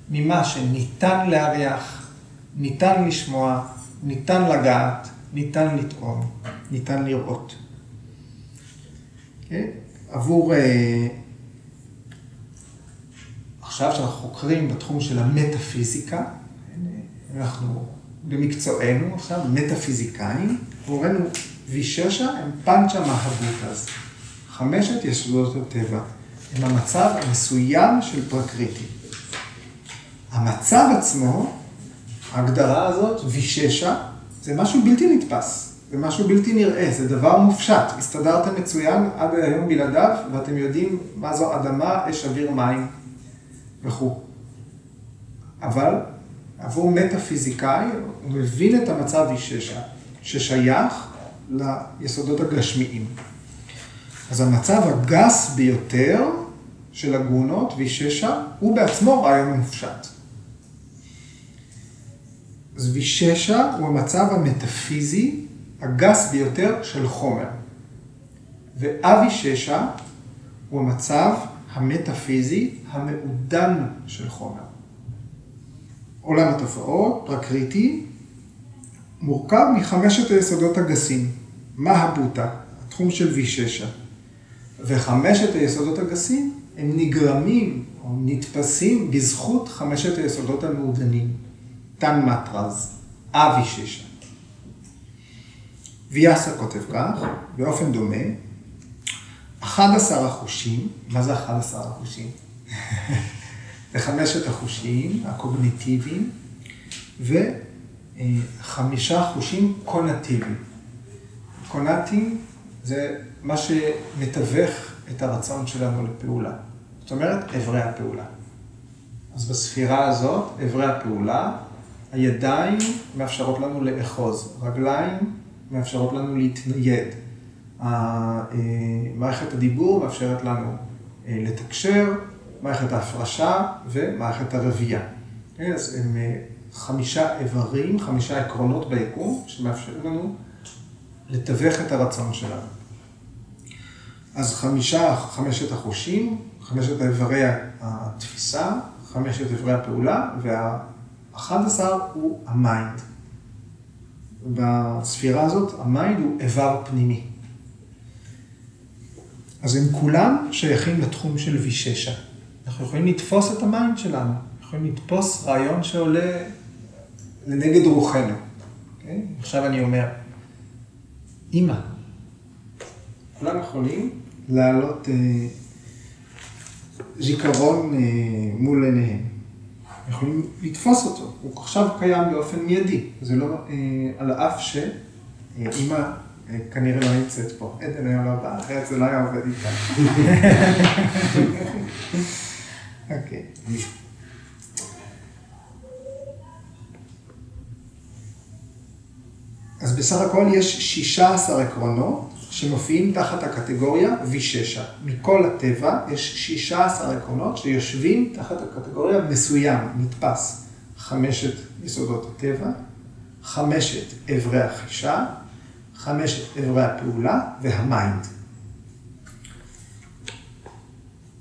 ממה שניתן להריח, ניתן לשמוע, ניתן לגעת, ניתן לטעום, ניתן לראות. Okay? כן? עבור... Uh, עכשיו שאנחנו חוקרים בתחום של המטאפיזיקה, אנחנו במקצוענו עכשיו, מטאפיזיקאים, עבורנו ויששה הם פאנצ'ה מהבוטז, חמשת יסודות הטבע, הם המצב המסוים של פרקריטי. המצב עצמו, ההגדרה הזאת, ויששה, זה משהו בלתי נתפס, זה משהו בלתי נראה, זה דבר מופשט. הסתדרתם מצוין עד היום בלעדיו, ואתם יודעים מה זו אדמה, אש, אוויר, מים וכו'. אבל עבור מטאפיזיקאי, הוא מבין את המצב איששה, ששייך ליסודות הגשמיים. אז המצב הגס ביותר של הגונות ויששה הוא בעצמו רעיון מופשט. אז ויששה הוא המצב המטאפיזי הגס ביותר של חומר. ואביששה הוא המצב המטאפיזי המעודן של חומר. עולם התופעות, פרקריטי, מורכב מחמשת היסודות הגסים, מהבוטה, התחום של ויששה. וחמשת היסודות הגסים הם נגרמים או נתפסים בזכות חמשת היסודות המעודנים, תן מטרז, אביששה. ויאסה כותב כך, באופן דומה, 11 החושים, מה זה 11 החושים? לחמשת החושים הקוגניטיביים וחמישה חושים קונטיביים. קונטים זה מה שמתווך את הרצון שלנו לפעולה. זאת אומרת, אברי הפעולה. אז בספירה הזאת, אברי הפעולה, הידיים מאפשרות לנו לאחוז, רגליים מאפשרות לנו להתנייד, אה, מערכת הדיבור מאפשרת לנו אה, לתקשר, מערכת ההפרשה ומערכת הרבייה. כן, אז הם אה, חמישה איברים, חמישה עקרונות ביקום, שמאפשרים לנו לתווך את הרצון שלנו. אז חמישה, חמשת החושים, חמשת איברי התפיסה, חמשת איברי הפעולה, והאחד עשר הוא ה mind. בספירה הזאת, ה mind הוא איבר פנימי. אז הם כולם שייכים לתחום של vishesha. אנחנו יכולים לתפוס את ה mind שלנו, יכולים לתפוס רעיון שעולה לנגד רוחנו. Okay? עכשיו אני אומר, אימא, כולם יכולים להעלות אה, זיכרון אה, מול עיניהם. יכולים לתפוס אותו, הוא עכשיו קיים באופן מיידי, זה לא אה, על אף שאימא אה, כנראה לא נמצאת פה. עדן היה לא בא, אחרת זה לא היה עובד איתה. אוקיי. אז בסך הכל יש 16 עקרונות שמופיעים תחת הקטגוריה ויששה. מכל הטבע יש 16 עקרונות שיושבים תחת הקטגוריה מסוים, נתפס. חמשת יסודות הטבע, חמשת אברי החישה, חמשת אברי הפעולה והמיינד.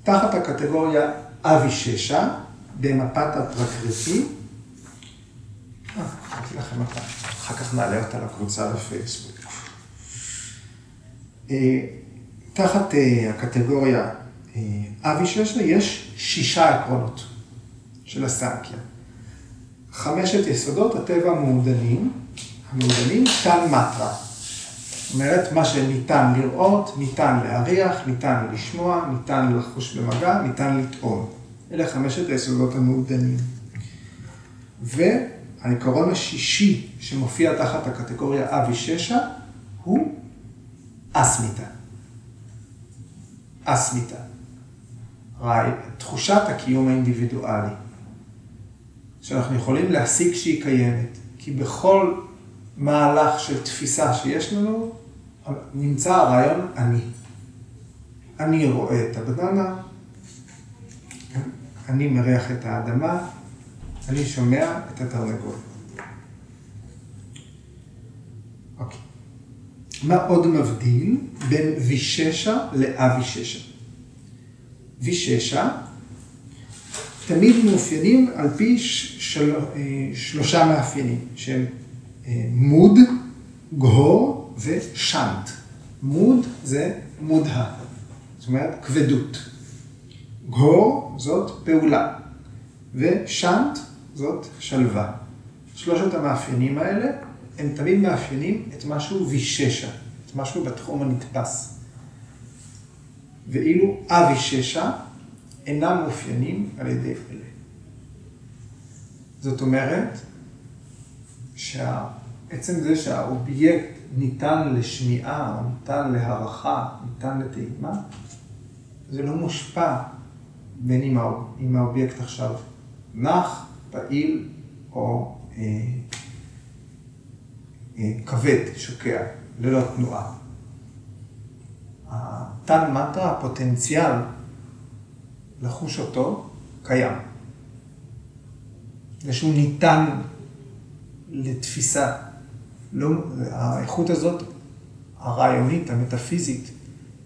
תחת הקטגוריה אביששה, במפת הפרקריטי, אה, אחר כך נעלה אותה לקבוצה בפייסבוק. אה, תחת אה, הקטגוריה אה, אביששה יש שישה עקרונות של הסנקיה. חמשת יסודות הטבע המעודנים, המעודנים, טן מטרה. זאת אומרת, מה שניתן לראות, ניתן להריח, ניתן לשמוע, ניתן לחוש במגע, ניתן לטעון. אלה חמשת היסודות המעודנים. והעיקרון השישי שמופיע תחת הקטגוריה אביששה הוא אסמיתה. אסמיתה. תחושת הקיום האינדיבידואלי. שאנחנו יכולים להשיג שהיא קיימת. כי בכל מהלך של תפיסה שיש לנו, נמצא הרעיון אני. אני רואה את הבננה, אני מריח את האדמה, אני שומע את התרנגול. אוקיי. מה עוד מבדיל בין ויששה לאביששה? ויששה תמיד מאופיינים על פי של... שלושה מאפיינים, שהם מוד, גהור ושנט. מוד זה מודה, זאת אומרת כבדות. גהור זאת פעולה, ושנט זאת שלווה. שלושת המאפיינים האלה הם תמיד מאפיינים את משהו ויששה, את משהו בתחום הנתפס. ואילו אביששה אינם מאופיינים על ידי אלה. זאת אומרת, שעצם זה שהאובייקט ניתן לשמיעה, או ניתן להערכה, ניתן לטעימה, זה לא מושפע בין אם, אם האובייקט עכשיו נח, פעיל או אה, אה, כבד, שוקע, ללא תנועה. התן מטרה, הפוטנציאל לחוש אותו, קיים. זה שהוא ניתן לתפיסה. לא, האיכות הזאת, הרעיונית, המטאפיזית,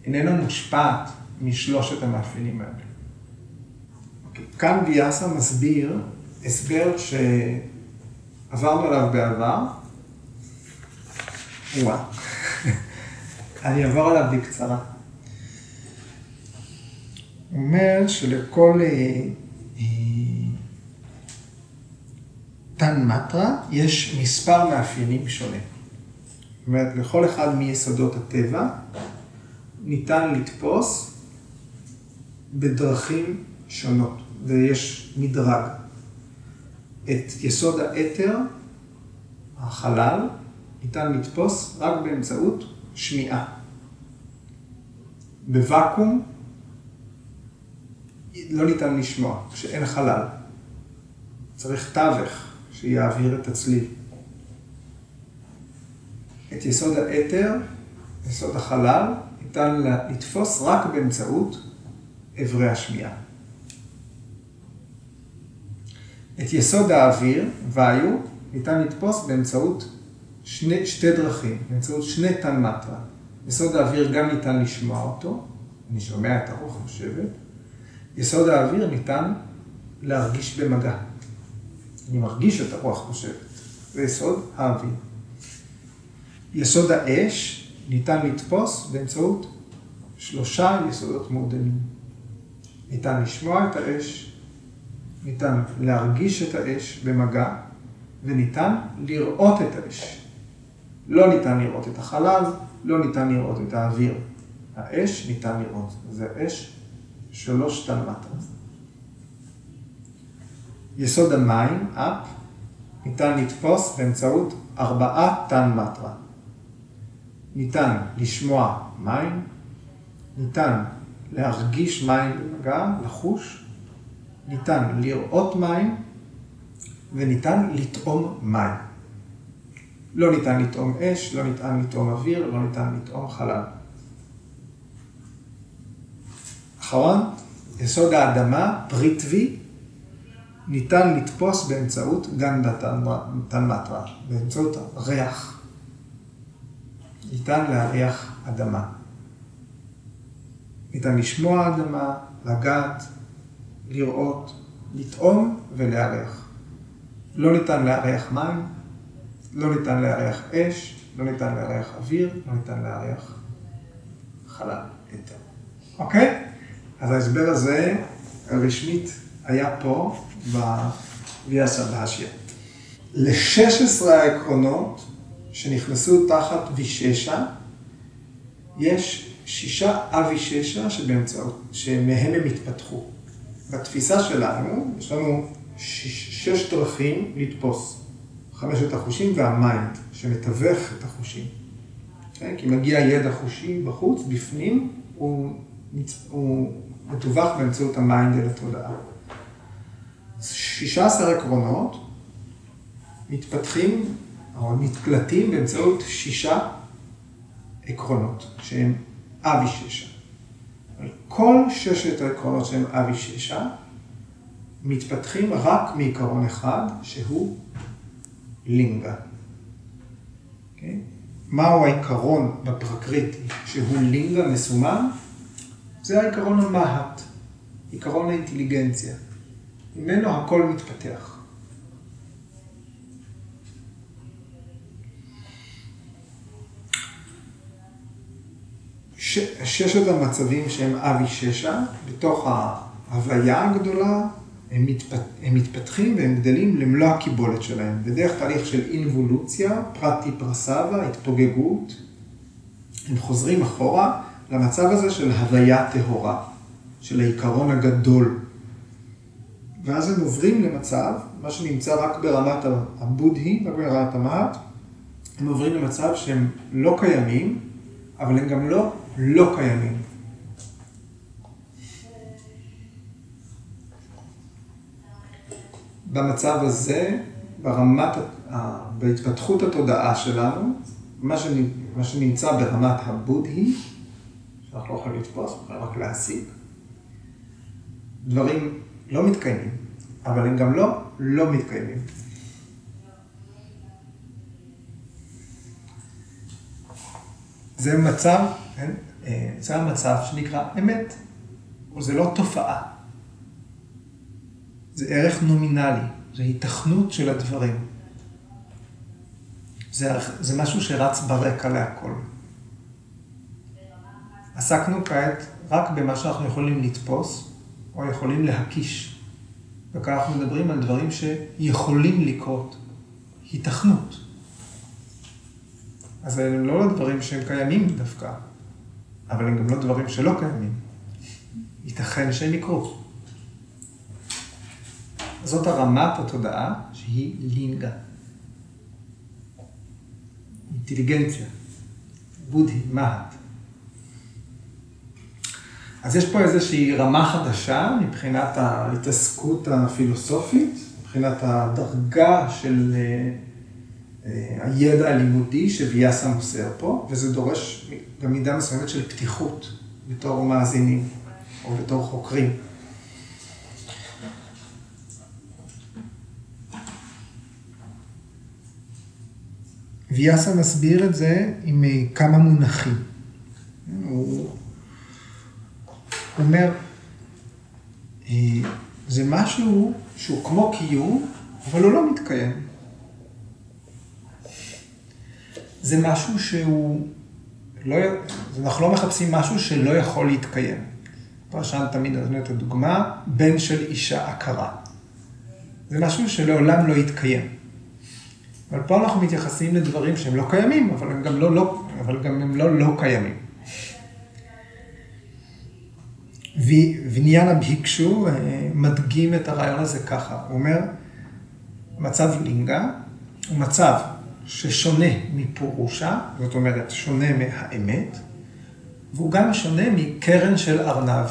איננה מושפעת משלושת המאפיינים האלה. כאן ויאסה מסביר הסבר שעברנו עליו בעבר. וואו. אני אעבור עליו בקצרה. הוא אומר שלכל אה, אה, תן מטרה יש מספר מאפיינים שונים. זאת אומרת, לכל אחד מיסודות הטבע ניתן לתפוס בדרכים שונות, ויש מדרג. את יסוד האתר, החלל, ניתן לתפוס רק באמצעות שמיעה. בוואקום לא ניתן לשמוע, כשאין חלל. צריך תווך שיעביר את הצליל. את יסוד האתר יסוד החלל, ניתן לתפוס רק באמצעות אברי השמיעה. את יסוד האוויר, ואיו, ניתן לתפוס באמצעות שני, שתי דרכים, באמצעות שני תן מטרה. יסוד האוויר גם ניתן לשמוע אותו, אני שומע את הרוח נושבת. יסוד האוויר ניתן להרגיש במגע. אני מרגיש את הרוח נושבת. זה יסוד האוויר. יסוד האש ניתן לתפוס באמצעות שלושה יסודות מעודנים. ניתן לשמוע את האש, ניתן להרגיש את האש במגע, וניתן לראות את האש. לא ניתן לראות את החלב, לא ניתן לראות את האוויר. האש ניתן לראות. זה אש שלוש תן מטרה. יסוד המים, אפ, ניתן לתפוס באמצעות ארבעה תן מטרה. ניתן לשמוע מים, ניתן להרגיש מים במגע, לחוש, ניתן לראות מים וניתן לטעום מים. לא ניתן לטעום אש, לא ניתן לטעום אוויר, לא ניתן לטעום חלל. אחרון, יסוד האדמה, פריטבי, ניתן לתפוס באמצעות גנדה תנמטרה, באמצעות ריח. ניתן להריח אדמה. ניתן לשמוע אדמה, לגעת, לראות, לטעום ולארח. לא ניתן לארח מים, לא ניתן לארח אש, לא ניתן לארח אוויר, לא ניתן לארח חלל, היתר. אוקיי? אז ההסבר הזה הרשמית היה פה בוויה סבשיה. ל-16 העקרונות שנכנסו תחת ויששה, יש שישה אביששה שבאמצעות, שמהם הם התפתחו. בתפיסה שלנו, יש לנו שש, שש דרכים לתפוס. חמשת החושים וה mind, שמתווך את החושים. כן? כי מגיע ידע חושי בחוץ, בפנים, הוא, הוא מתווך באמצעות ה mind אל התודעה. 16 עקרונות מתפתחים או מתקלטים באמצעות שישה עקרונות, שהם אבי ששה. כל ששת העקרונות שהם אבי ששה מתפתחים רק מעיקרון אחד, שהוא לינגה. Okay? אוקיי? מהו העיקרון בפרקריטי שהוא לינגה מסומן? זה העיקרון המהט, עיקרון האינטליגנציה. ממנו הכל מתפתח. ש... ששת המצבים שהם אבי ששה, בתוך ההוויה הגדולה, הם, מתפת... הם מתפתחים והם גדלים למלוא הקיבולת שלהם, בדרך תהליך של אינבולוציה, פרטי פרסבה, התפוגגות, הם חוזרים אחורה למצב הזה של הוויה טהורה, של העיקרון הגדול. ואז הם עוברים למצב, מה שנמצא רק ברמת הבודהי, רק ברמת המהט, הם עוברים למצב שהם לא קיימים, אבל הם גם לא לא קיימים. במצב הזה, ברמת, בהתפתחות התודעה שלנו, מה שנמצא ברמת הבודהי, שאנחנו לא יכולים לתפוס, יכולים רק להשיג. דברים לא מתקיימים, אבל הם גם לא לא מתקיימים. זה מצב, כן? אה, זה המצב שנקרא אמת. זה לא תופעה. זה ערך נומינלי, זה היתכנות של הדברים. זה, זה משהו שרץ ברקע להכל. עסקנו כעת רק במה שאנחנו יכולים לתפוס, או יכולים להקיש. וכאן אנחנו מדברים על דברים שיכולים לקרות. היתכנות. אז אלה לא דברים שהם קיימים דווקא, אבל הם גם לא דברים שלא קיימים. ייתכן שהם יקרו. זאת הרמת התודעה שהיא לינגה. אינטליגנציה, בודהי, מהט. אז יש פה איזושהי רמה חדשה מבחינת ההתעסקות הפילוסופית, מבחינת הדרגה של אה, אה, הידע הלימודי שוויאסה מוסר פה, וזה דורש גם מידה מסוימת של פתיחות בתור מאזינים או בתור חוקרים. ויאסה מסביר את זה עם אה, כמה מונחים. הוא אומר, אה, זה משהו שהוא כמו קיום, אבל הוא לא מתקיים. זה משהו שהוא, לא, אנחנו לא מחפשים משהו שלא יכול להתקיים. פרשן תמיד נותן את הדוגמה, בן של אישה עקרה. זה משהו שלעולם לא יתקיים. אבל פה אנחנו מתייחסים לדברים שהם לא קיימים, אבל הם גם לא, לא, אבל גם הם לא לא קיימים. ויניאנה ביקשו אה, מדגים את הרעיון הזה ככה, הוא אומר, מצב לינגה הוא מצב ששונה מפורושה, זאת אומרת, שונה מהאמת, והוא גם שונה מקרן של ארנב.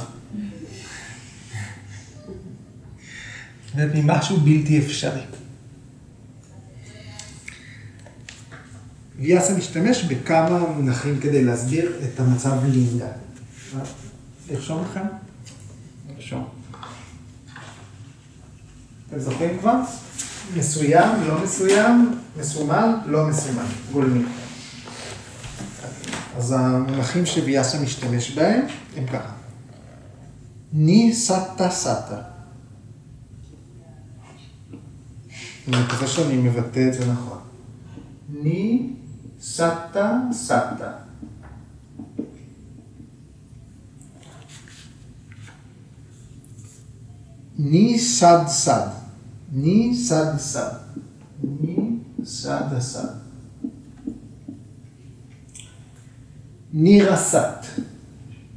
זאת ממשהו בלתי אפשרי. ויאסה משתמש בכמה מונחים כדי להסביר את המצב לינגה. לרשום לכם? לרשום. אתם זוכרים כבר? מסוים, לא מסוים, מסומן, לא מסומן, גולמי. אז המונחים שוויאסה משתמש בהם הם ככה. ני סטה סטה. אני מקווה שאני מבטא את זה נכון. ני סטה סטה. ני סד סד. ני סד סד. ני סד סד. נירסת.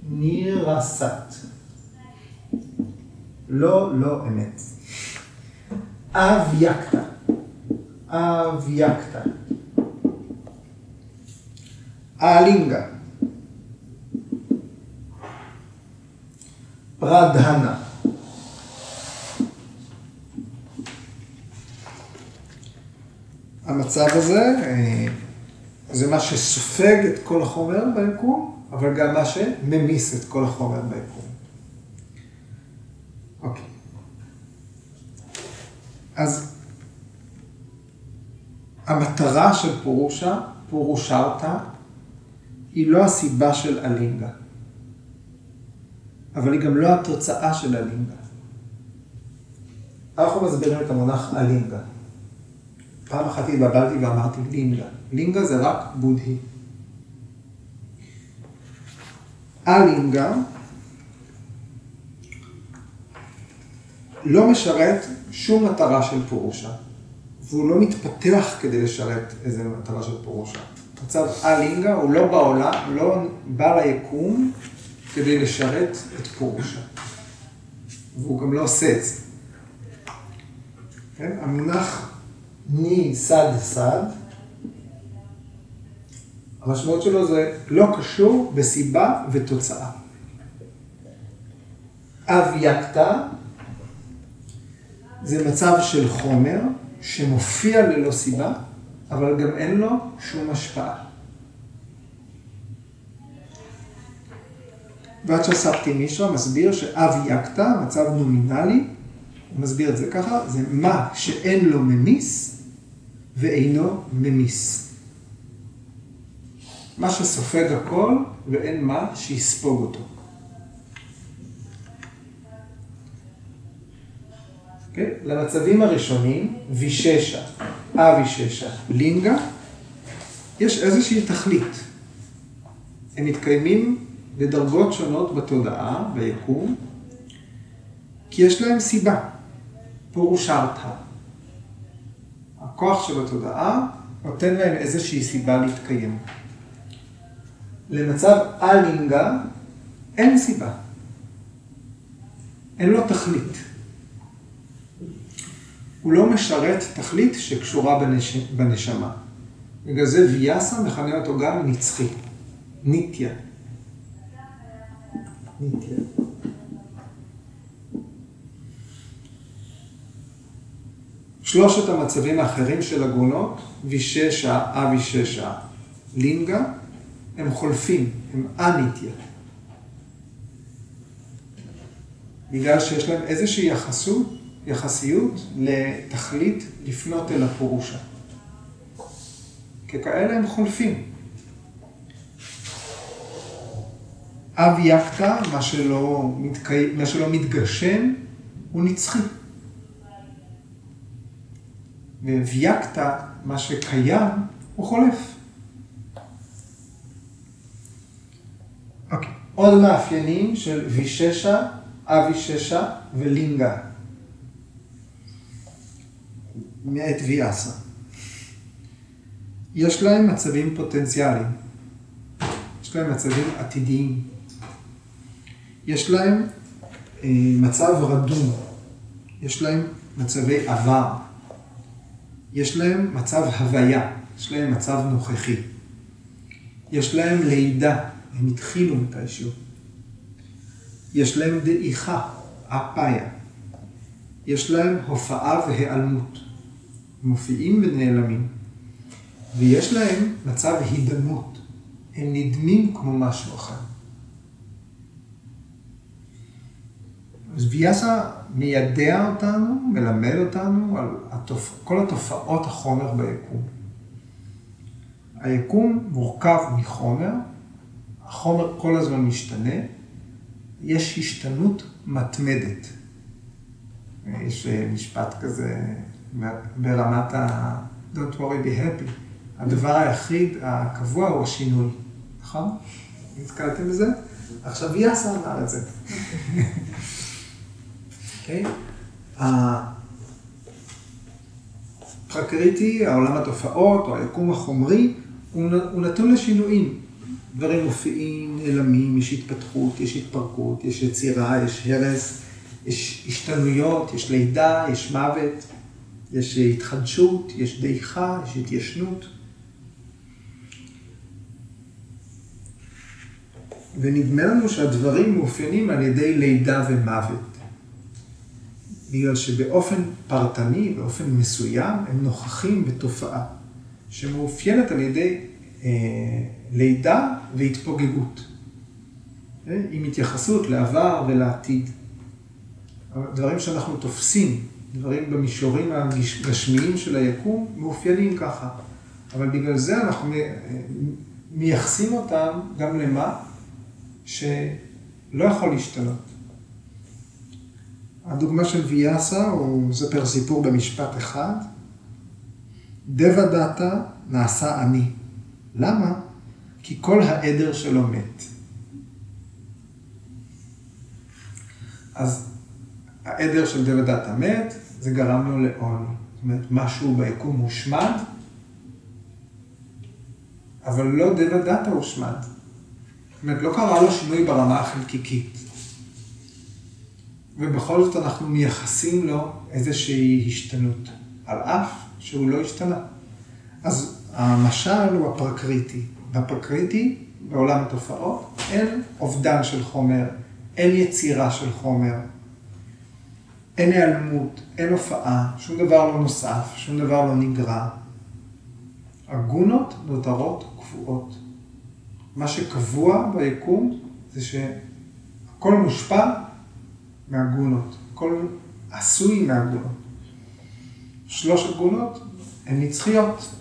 נירסת. לא, לא אמת. אבייקתא. אבייקתא. האלינגה. פרדהנה. המצב הזה אה, זה מה שסופג את כל החומר ביקום, אבל גם מה שממיס את כל החומר ביקום. אוקיי. אז המטרה של פורושה, פורושרתא, היא לא הסיבה של אלינגה, אבל היא גם לא התוצאה של אלינגה. אנחנו מסבירים את המונח אלינגה. פעם אחת התבלבלתי ואמרתי לינגה. לינגה זה רק בודהי. אלינגה לא משרת שום מטרה של פורושה, והוא לא מתפתח כדי לשרת איזה מטרה של פורושה. מצב אלינגה הוא לא בעולם, הוא לא בא ליקום כדי לשרת את פורושה. והוא גם לא עושה את זה. כן? המונח ני סד סד, המשמעות שלו זה לא קשור בסיבה ותוצאה. אבייקתא זה מצב של חומר שמופיע ללא סיבה, אבל גם אין לו שום השפעה. ועד שסבתי מישהו מסביר שאבייקתא, מצב נומינלי, הוא מסביר את זה ככה, זה מה שאין לו ממיס ואינו ממיס. מה שסופג הכל ואין מה שיספוג אותו. Okay? אוקיי? למצבים הראשונים, ויששה, אביששה, לינגה, יש איזושהי תכלית. הם מתקיימים בדרגות שונות בתודעה, ביקום, כי יש להם סיבה, פורושרתא. הכוח שבתודעה נותן להם איזושהי סיבה להתקיים. למצב אלינגה אין סיבה. אין לו תכלית. הוא לא משרת תכלית שקשורה בנש... בנשמה. בגלל זה ויאסה מכנה אותו גם נצחי, ניטיה. ניטיה. שלושת המצבים האחרים של הגונות, ויששה, אביששה, לינגה, הם חולפים, הם אניטיה. בגלל שיש להם איזושהי יחסות, יחסיות לתכלית לפנות אל הפורושה. ככאלה הם חולפים. אב יקטה, מה שלא, מתקי... מה שלא מתגשם, הוא נצחי. וויקטה, מה שקיים, הוא חולף. אוקיי. עוד מאפיינים של ויששה, אביששה ולינגה. מאת ויאסה. יש להם מצבים פוטנציאליים. יש להם מצבים עתידיים. יש להם אה, מצב רדום. יש להם מצבי עבר. יש להם מצב הוויה. יש להם מצב נוכחי. יש להם לידה. הם התחילו מתישהו. יש להם דעיכה, אפיה. יש להם הופעה והיעלמות. מופיעים ונעלמים. ויש להם מצב הידמות. הם נדמים כמו משהו אחר. אז ויאסה מיידע אותנו, מלמד אותנו על התופ... כל התופעות החומר ביקום. היקום מורכב מחומר, החומר כל הזמן משתנה, יש השתנות מתמדת. יש משפט כזה ברמת ה- Don't worry be happy. הדבר היחיד הקבוע הוא השינוי, נכון? נתקלתם בזה? עכשיו יאסה אמר את זה. אוקיי? הפרקריטי, העולם התופעות, או היקום החומרי, הוא נתון לשינויים. דברים מופיעים, נעלמים, יש התפתחות, יש התפרקות, יש יצירה, יש הרס, יש השתנויות, יש לידה, יש מוות, יש התחדשות, יש דעיכה, יש התיישנות. ונדמה לנו שהדברים מאופיינים על ידי לידה ומוות. בגלל שבאופן פרטני, באופן מסוים, הם נוכחים בתופעה שמאופיינת על ידי אה, לידה והתפוגגות. אה, עם התייחסות לעבר ולעתיד. דברים שאנחנו תופסים, דברים במישורים הגשמיים של היקום, מאופיינים ככה. אבל בגלל זה אנחנו מייחסים אותם גם למה שלא יכול להשתנות. הדוגמה של ויאסה, הוא מספר סיפור במשפט אחד. דבא דתא נעשה אני. למה? כי כל העדר שלו מת. אז העדר של דבא דתא מת, זה גרם לו לעוני. זאת אומרת, משהו ביקום הושמד, אבל לא דבא דתא הושמד. זאת אומרת, לא קרה לו שינוי ברמה החלקיקית. ובכל זאת אנחנו מייחסים לו איזושהי השתנות, על אף שהוא לא השתנה. אז המשל הוא הפרקריטי. בפרקריטי, בעולם התופעות, אין אובדן של חומר, אין יצירה של חומר, אין היעלמות, אין הופעה, שום דבר לא נוסף, שום דבר לא נגרע. הגונות נותרות קבועות. מה שקבוע ביקום זה שהכל מושפע מהגונות, הכל עשוי מהגונות. שלוש הגונות הן נצחיות,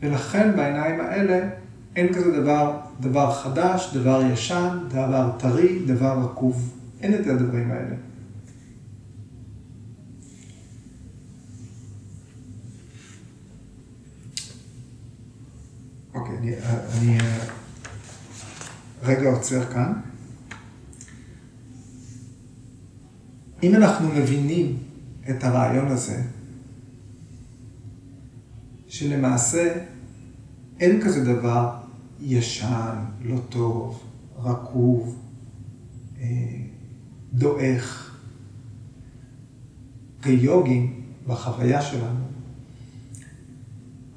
ולכן בעיניים האלה אין כזה דבר, דבר חדש, דבר ישן, דבר טרי, דבר רקוב. אין את הדברים האלה. אוקיי, אני, אני רגע עוצר כאן. אם אנחנו מבינים את הרעיון הזה, שלמעשה אין כזה דבר ישן, לא טוב, רקוב, אה, דועך. כיוגים, בחוויה שלנו,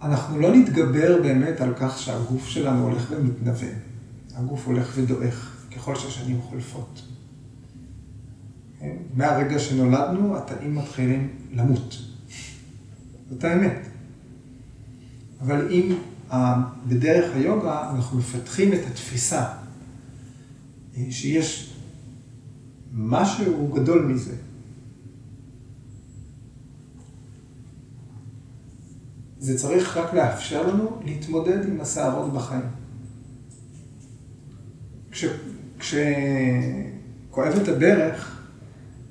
אנחנו לא נתגבר באמת על כך שהגוף שלנו הולך ומתנוון. הגוף הולך ודועך ככל שהשנים חולפות. מהרגע שנולדנו, התאים מתחילים למות. זאת האמת. אבל אם בדרך היוגה אנחנו מפתחים את התפיסה אה, שיש משהו גדול מזה. זה צריך רק לאפשר לנו להתמודד עם הסערות בחיים. כש, כשכואבת הברך,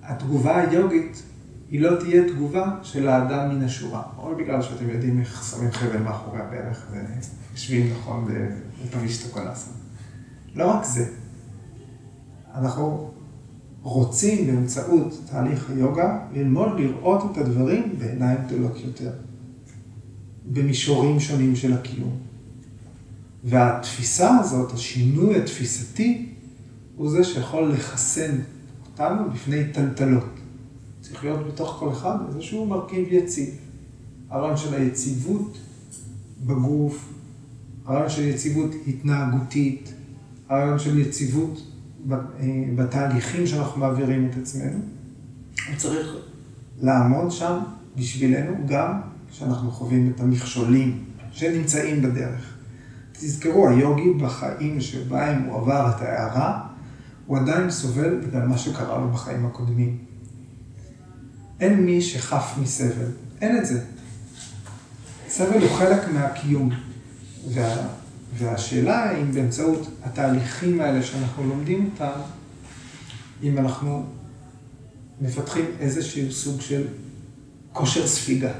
התגובה היוגית היא לא תהיה תגובה של האדם מן השורה. או בגלל שאתם יודעים איך שמים חבל מאחורי הברך ויושבים נכון בפרישתא קולאסה. לא רק זה, אנחנו רוצים באמצעות תהליך היוגה ללמוד לראות את הדברים בעיניים גדולות יותר, במישורים שונים של הקיום. והתפיסה הזאת, השינוי התפיסתי, הוא זה שיכול לחסן אותנו בפני טלטלות. צריך להיות בתוך כל אחד איזשהו מרכיב יציב. הרעיון של היציבות בגוף, הרעיון של יציבות התנהגותית, הרעיון של יציבות אה, בתהליכים שאנחנו מעבירים את עצמנו. הוא צריך לעמוד שם בשבילנו גם כשאנחנו חווים את המכשולים שנמצאים בדרך. תזכרו, היוגי בחיים שבהם הוא עבר את ההערה, הוא עדיין סובל בגלל מה שקרה לו בחיים הקודמים. אין מי שחף מסבל, אין את זה. סבל הוא חלק מהקיום. וה, והשאלה אם באמצעות התהליכים האלה שאנחנו לומדים אותם, אם אנחנו מפתחים איזשהו סוג של כושר ספיגה,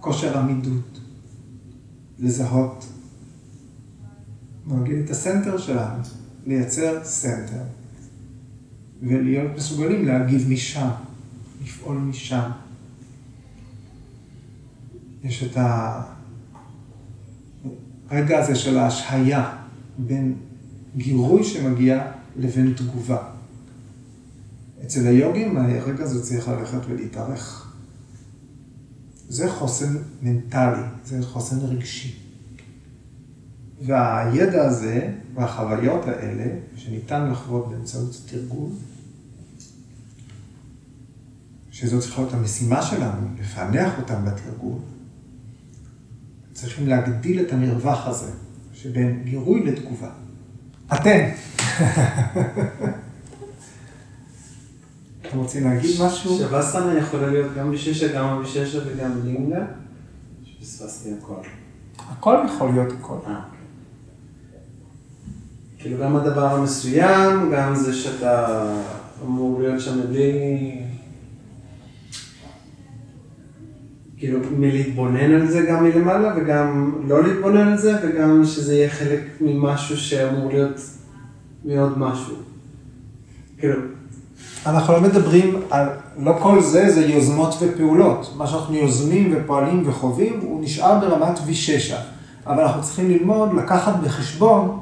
כושר עמידות, לזהות, נגיד את ה center שלנו, לייצר center. ולהיות מסוגלים להגיב משם, לפעול משם. יש את הרגע הזה של ההשהיה בין גירוי שמגיע לבין תגובה. אצל היוגים הרגע הזה צריך ללכת ולהתארך. זה חוסן מנטלי, זה חוסן רגשי. והידע הזה והחוויות האלה, שניתן לחוות באמצעות תרגול, שזו צריכה להיות המשימה שלנו, לפענח אותם בתרגול, צריכים להגדיל את המרווח הזה שבין גירוי לתגובה. אתם. אתם רוצים להגיד משהו? שווסנה יכולה להיות גם בשישה, גם בשישה וגם לינגה? שפספסתי הכל. הכל יכול להיות הכל. אה, אוקיי. כאילו גם הדבר המסוים, גם זה שאתה אמור להיות שם בלי... כאילו, מלהתבונן על זה גם מלמעלה, וגם לא להתבונן על זה, וגם שזה יהיה חלק ממשהו שאמור להיות מעוד משהו. כאילו... אנחנו לא מדברים על, לא כל זה זה יוזמות ופעולות. מה שאנחנו יוזמים ופועלים וחווים, הוא נשאר ברמת ויששה. אבל אנחנו צריכים ללמוד, לקחת בחשבון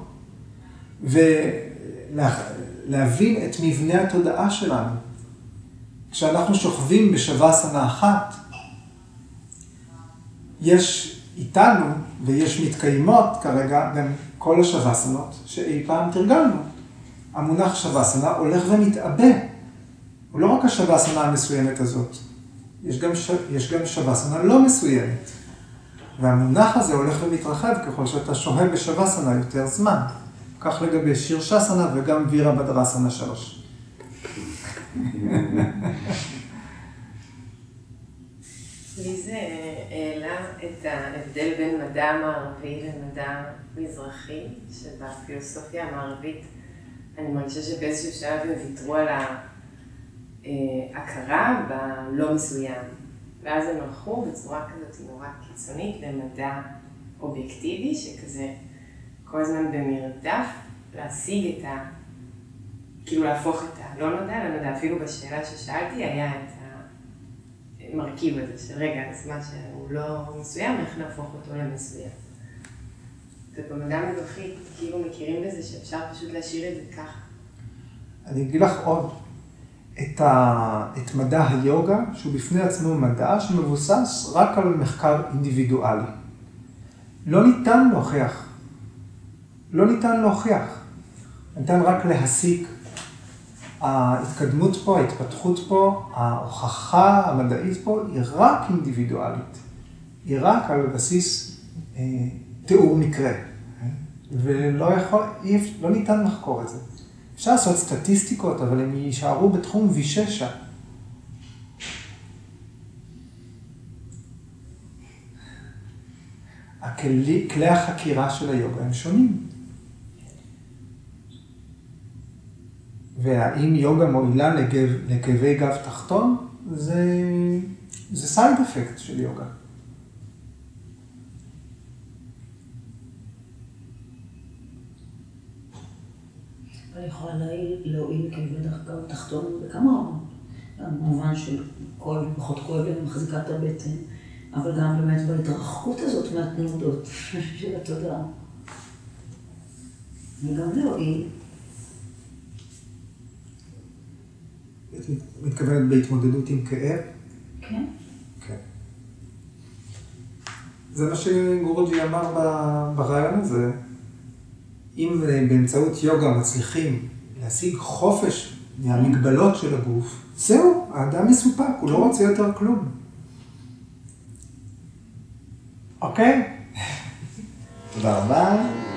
ולהבין את מבנה התודעה שלנו. כשאנחנו שוכבים בשווסנה אחת, יש איתנו ויש מתקיימות כרגע גם כל השווסנות שאי פעם תרגלנו. המונח שווסנה הולך ומתעבה. הוא לא רק השווסנה המסוימת הזאת, יש גם, ש... יש גם שווסנה לא מסוימת. והמונח הזה הולך ומתרחב ככל שאתה שוהה בשווסנה יותר זמן. כך לגבי שיר שסנה וגם וירה בדרסנה שלוש. לי זה העלה את ההבדל בין מדע מערבי למדע מזרחי, שבפילוסופיה המערבית אני מרגישה שבאיזשהו שלב הם ויתרו על ההכרה בלא מסוים. ואז הם הלכו בצורה כזאת נורא קיצונית למדע אובייקטיבי, שכזה כל הזמן במרדף להשיג את ה... כאילו להפוך את הלא נודע לנודע. אפילו בשאלה ששאלתי היה את המרכיב הזה של רגע, אז מה שהוא לא מסוים, איך נהפוך אותו למסוים. ובמדע המזרחי כאילו מכירים בזה שאפשר פשוט להשאיר את זה ככה. אני אגיד לך עוד, את, ה... את מדע היוגה, שהוא בפני עצמו מדע שמבוסס רק על מחקר אינדיבידואלי. לא ניתן להוכיח לא ניתן להוכיח. ניתן רק להסיק ההתקדמות פה, ההתפתחות פה, ההוכחה המדעית פה היא רק אינדיבידואלית. היא רק על בסיס אה, תיאור מקרה. ולא יכול, אי, לא ניתן לחקור את זה. אפשר לעשות סטטיסטיקות, אבל הם יישארו בתחום ויששה. הכלי, כלי החקירה של היוגה הם שונים. והאם יוגה מועילה לכאבי גב תחתון, זה, זה סייד אפקט של יוגה. אבל יכולה להועיל- לכאבי גב תחתון בכמה רמות. במובן של פחות כואב לי, הבטן, אבל גם באמת בהתרחקות הזאת מהתנודות של התודעה. וגם להועיל. את מתכוונת בהתמודדות עם כאב? כן. כן. זה מה שגורוג'י אמר ברעיון הזה. אם אה, באמצעות יוגה מצליחים להשיג חופש מהמגבלות של הגוף, זהו, האדם מסופק, הוא לא רוצה יותר כלום. אוקיי? תודה רבה.